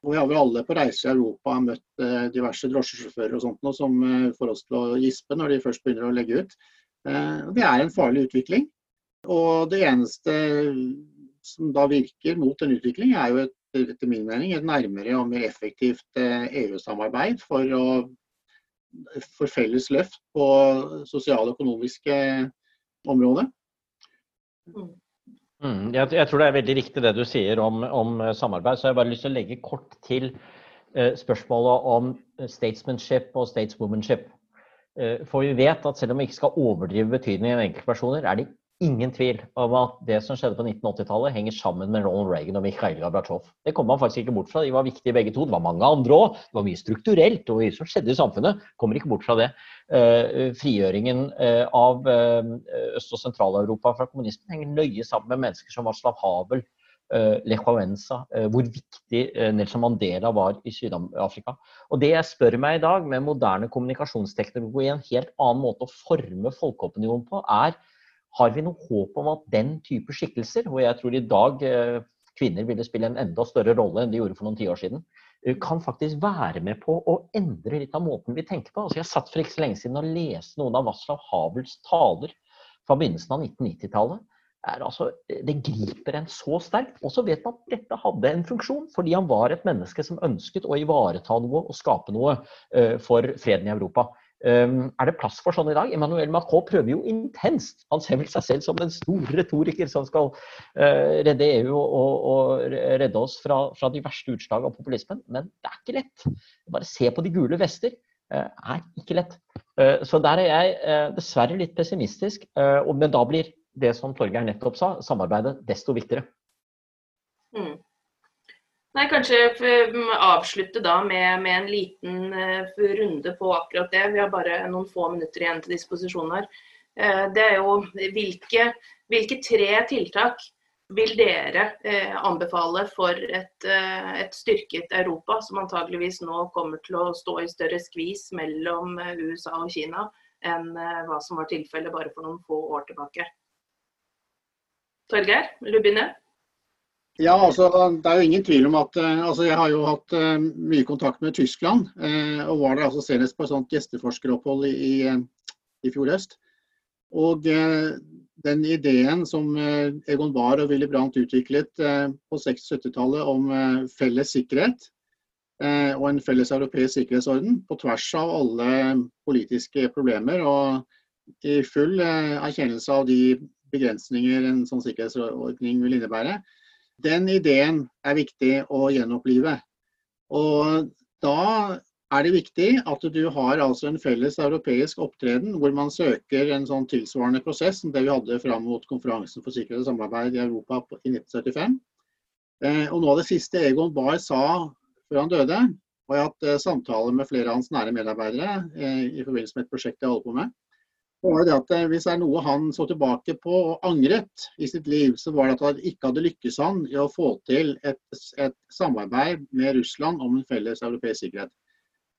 Og Vi har vel alle på reise i Europa møtt eh, diverse drosjesjåfører og sånt noe, som eh, får oss til å gispe når de først begynner å legge ut. Det er en farlig utvikling. Og det eneste som da virker mot en utvikling, er jo et, etter min mening et nærmere og mer effektivt EU-samarbeid for å for felles løft på sosiale og økonomiske områder. Mm, jeg, jeg, tror det er veldig riktig det du sier om, om samarbeid. Så jeg har bare lyst til å legge kort til eh, spørsmålet om statesmanship og stateswomanship. Eh, for vi vet at selv om vi ikke skal overdrive betydningen av enkeltpersoner, er det ingen tvil om at det som skjedde på 1980-tallet, henger sammen med Ronald Reagan og Mikhail Gorbatsjov. Det kommer man faktisk ikke bort fra. De var viktige begge to. Det var mange andre òg. Det var mye strukturelt og mye som skjedde i samfunnet. Kommer ikke bort fra det. Uh, frigjøringen uh, av uh, Øst- og Sentral-Europa fra kommunismen henger nøye sammen med mennesker som Václav Havel, Lech Wałęsa, hvor viktig Nelson Mandela var i Syd-Afrika. Og Det jeg spør meg i dag, med moderne kommunikasjonsteknologi, en helt annen måte å forme folkeopinionen på, er har vi noe håp om at den type skikkelser, hvor jeg tror i dag eh, kvinner ville spille en enda større rolle enn de gjorde for noen tiår siden, eh, kan faktisk være med på å endre litt av måten vi tenker på. Altså jeg satt for ikke så lenge siden og leste noen av Václav Havels taler fra begynnelsen av 1990-tallet. Altså, det griper en så sterkt. Og så vet man at dette hadde en funksjon, fordi han var et menneske som ønsket å ivareta noe og skape noe for freden i Europa. Um, er det plass for sånn i dag? Emmanuel Macron prøver jo intenst. Han ser vel seg selv som den store retoriker som skal uh, redde EU og, og, redde oss fra, fra, de verste utslag av populismen. Men det er ikke lett. Bare se på de gule vester. Uh, er ikke lett. Uh, så der er jeg dessverre litt pessimistisk. men da blir det som Torgeir nettopp sa, samarbeidet desto viktigere. Mm. Nei, Kanskje avslutte da med, med en liten uh, runde på akkurat det. Vi har bare noen få minutter igjen til disposisjon her. Uh, det er jo hvilke, hvilke, tre tiltak vil dere uh, anbefale for et, et, styrket Europa, som antageligvis nå kommer til å stå i større skvis mellom USA og Kina enn hva som var tilfellet bare for noen få år tilbake? Torgeir, vil du begynne? Ja, altså, Det er jo ingen tvil om at eh, altså, Jeg har jo hatt uh, mye kontakt med Tyskland. Uh, og var der altså senest på et sånt gjesteforskeropphold i, i, i fjor høst. Og uh, den ideen som Egon Bahr og Willy Brandt utviklet på 60-70-tallet om felles sikkerhet og en felles europeisk sikkerhetsorden på tvers av alle politiske problemer og i full erkjennelse av de begrensninger en sånn sikkerhetsordning vil innebære, den ideen er viktig å gjenopplive. Og da er det viktig at du har altså en felles europeisk opptreden hvor man søker en sånn tilsvarende prosess som det vi hadde fram mot konferansen for sikkerhet og samarbeid i Europa i 1975. Eh, og Noe av det siste Egon Bahr sa før han døde, var at hatt samtaler med flere av hans nære medarbeidere eh, i forbindelse med et prosjekt jeg holder på med, var det at eh, Hvis det er noe han så tilbake på og angret i sitt liv, så var det at han ikke hadde lykkes han i å få til et, et samarbeid med Russland om en felles europeisk sikkerhet.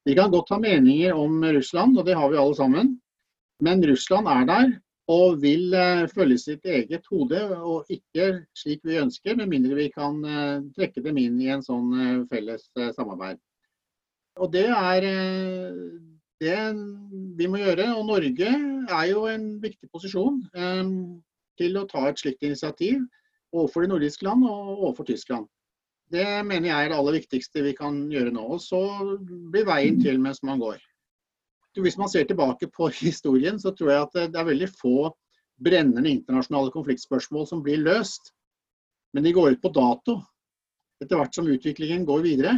Vi kan godt ha meninger om Russland, og det har vi alle sammen. Men Russland er der og vil uh, følge sitt eget hode, og ikke slik vi ønsker, med mindre vi kan uh, trekke dem inn i en sånn felles samarbeid. Og det er det vi må gjøre. Og Norge er jo en viktig posisjon um, til å ta et slikt initiativ overfor de nordiske land og overfor Tyskland. Det mener jeg er det aller viktigste vi kan gjøre nå. Og så blir veien til mens man går. Hvis man ser tilbake på historien, så tror jeg at det er veldig få brennende internasjonale konfliktspørsmål som blir løst. Men de går ut på dato etter hvert som utviklingen går videre.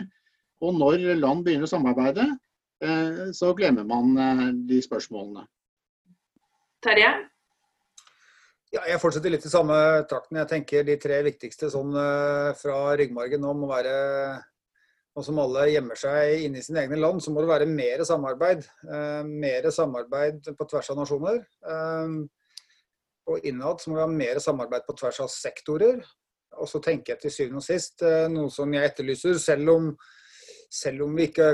Og når land begynner å samarbeide, så glemmer man de spørsmålene. Terje? Ja, jeg fortsetter litt i samme trakten. Jeg tenker de tre viktigste sånn fra ryggmargen nå må være og som alle gjemmer seg inne i sine egne land, så må det være mer samarbeid. Eh, mer samarbeid på tvers av nasjoner. Eh, og innad så må vi ha mer samarbeid på tvers av sektorer. Og så tenker jeg til syvende og sist eh, noe som jeg etterlyser, selv om, selv om vi ikke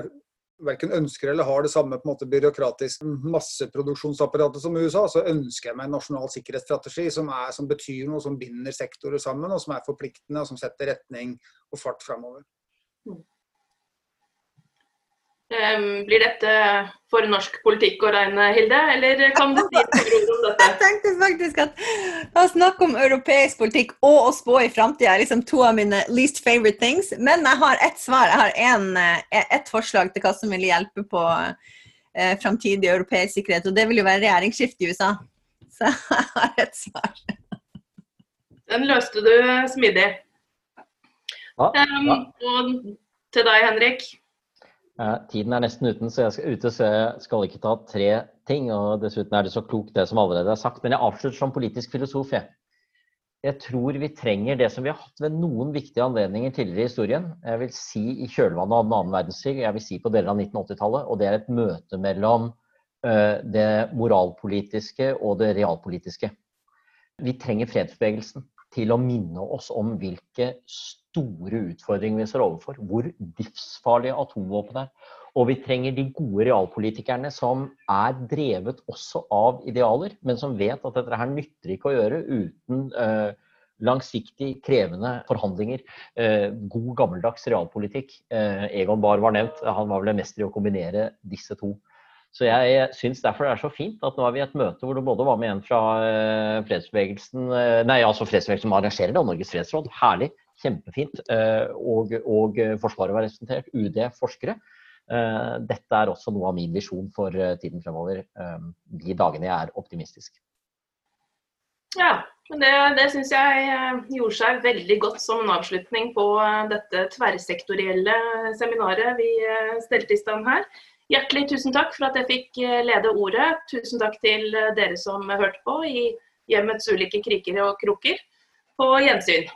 verken ønsker eller har det samme på en måte byråkratisk masseproduksjonsapparatet som USA, så ønsker jeg meg en nasjonal sikkerhetsstrategi som, er, som betyr noe, som binder sektorer sammen, og som er forpliktende og som setter retning og fart framover. Mm. Blir dette for norsk politikk å regne, Hilde, eller kan du si noe om dette? Jeg tenkte faktisk at å snakke om europeisk politikk og å spå i framtida er liksom to av mine least favorite things. Men jeg har ett svar. Jeg har en, eh, ett forslag til hva som vil hjelpe på eh, framtidig europeisk sikkerhet, og det vil jo være regjeringsskifte i USA. Så jeg har ett svar. Den løste du smidig. Ja, ja. Um, og til deg, Henrik. Tiden er nesten uten, så jeg skal, ute, så jeg skal ikke ta tre ting. og Dessuten er det så klokt det som allerede er sagt. Men jeg avslutter som politisk filosof. Jeg. jeg tror vi trenger det som vi har hatt ved noen viktige anledninger tidligere i historien. Jeg vil si i kjølvannet av den annen verdenskrig, jeg vil si på deler av 1980-tallet. Og det er et møte mellom det moralpolitiske og det realpolitiske. Vi trenger fredsbevegelsen til å minne oss om hvilke store utfordringer vi står overfor. Hvor livsfarlige atomvåpen er. Og vi trenger de gode realpolitikerne som er drevet også av idealer, men som vet at dette her nytter ikke å gjøre uten eh, langsiktig, krevende forhandlinger. Eh, god, gammeldags realpolitikk. Eh, Egon Bahr var nevnt. Han var vel en mester i å kombinere disse to. Så jeg syns derfor det er så fint at nå er vi i et møte hvor det både var med en fra eh, fredsbevegelsen eh, Nei, altså fredsbevegelsen som arrangerer det, Norges fredsråd. Herlig. Kjempefint. Eh, og, og Forsvaret var representert. UD, forskere. Dette er også noe av min visjon for tiden fremover. De dagene jeg er optimistisk. Ja, men det, det syns jeg gjorde seg veldig godt som en avslutning på dette tverrsektorielle seminaret vi stelte i stand her. Hjertelig tusen takk for at jeg fikk eh, lede ordet. Tusen takk til eh, dere som hørte på i hjemmets ulike kriker og kroker. På gjensyn.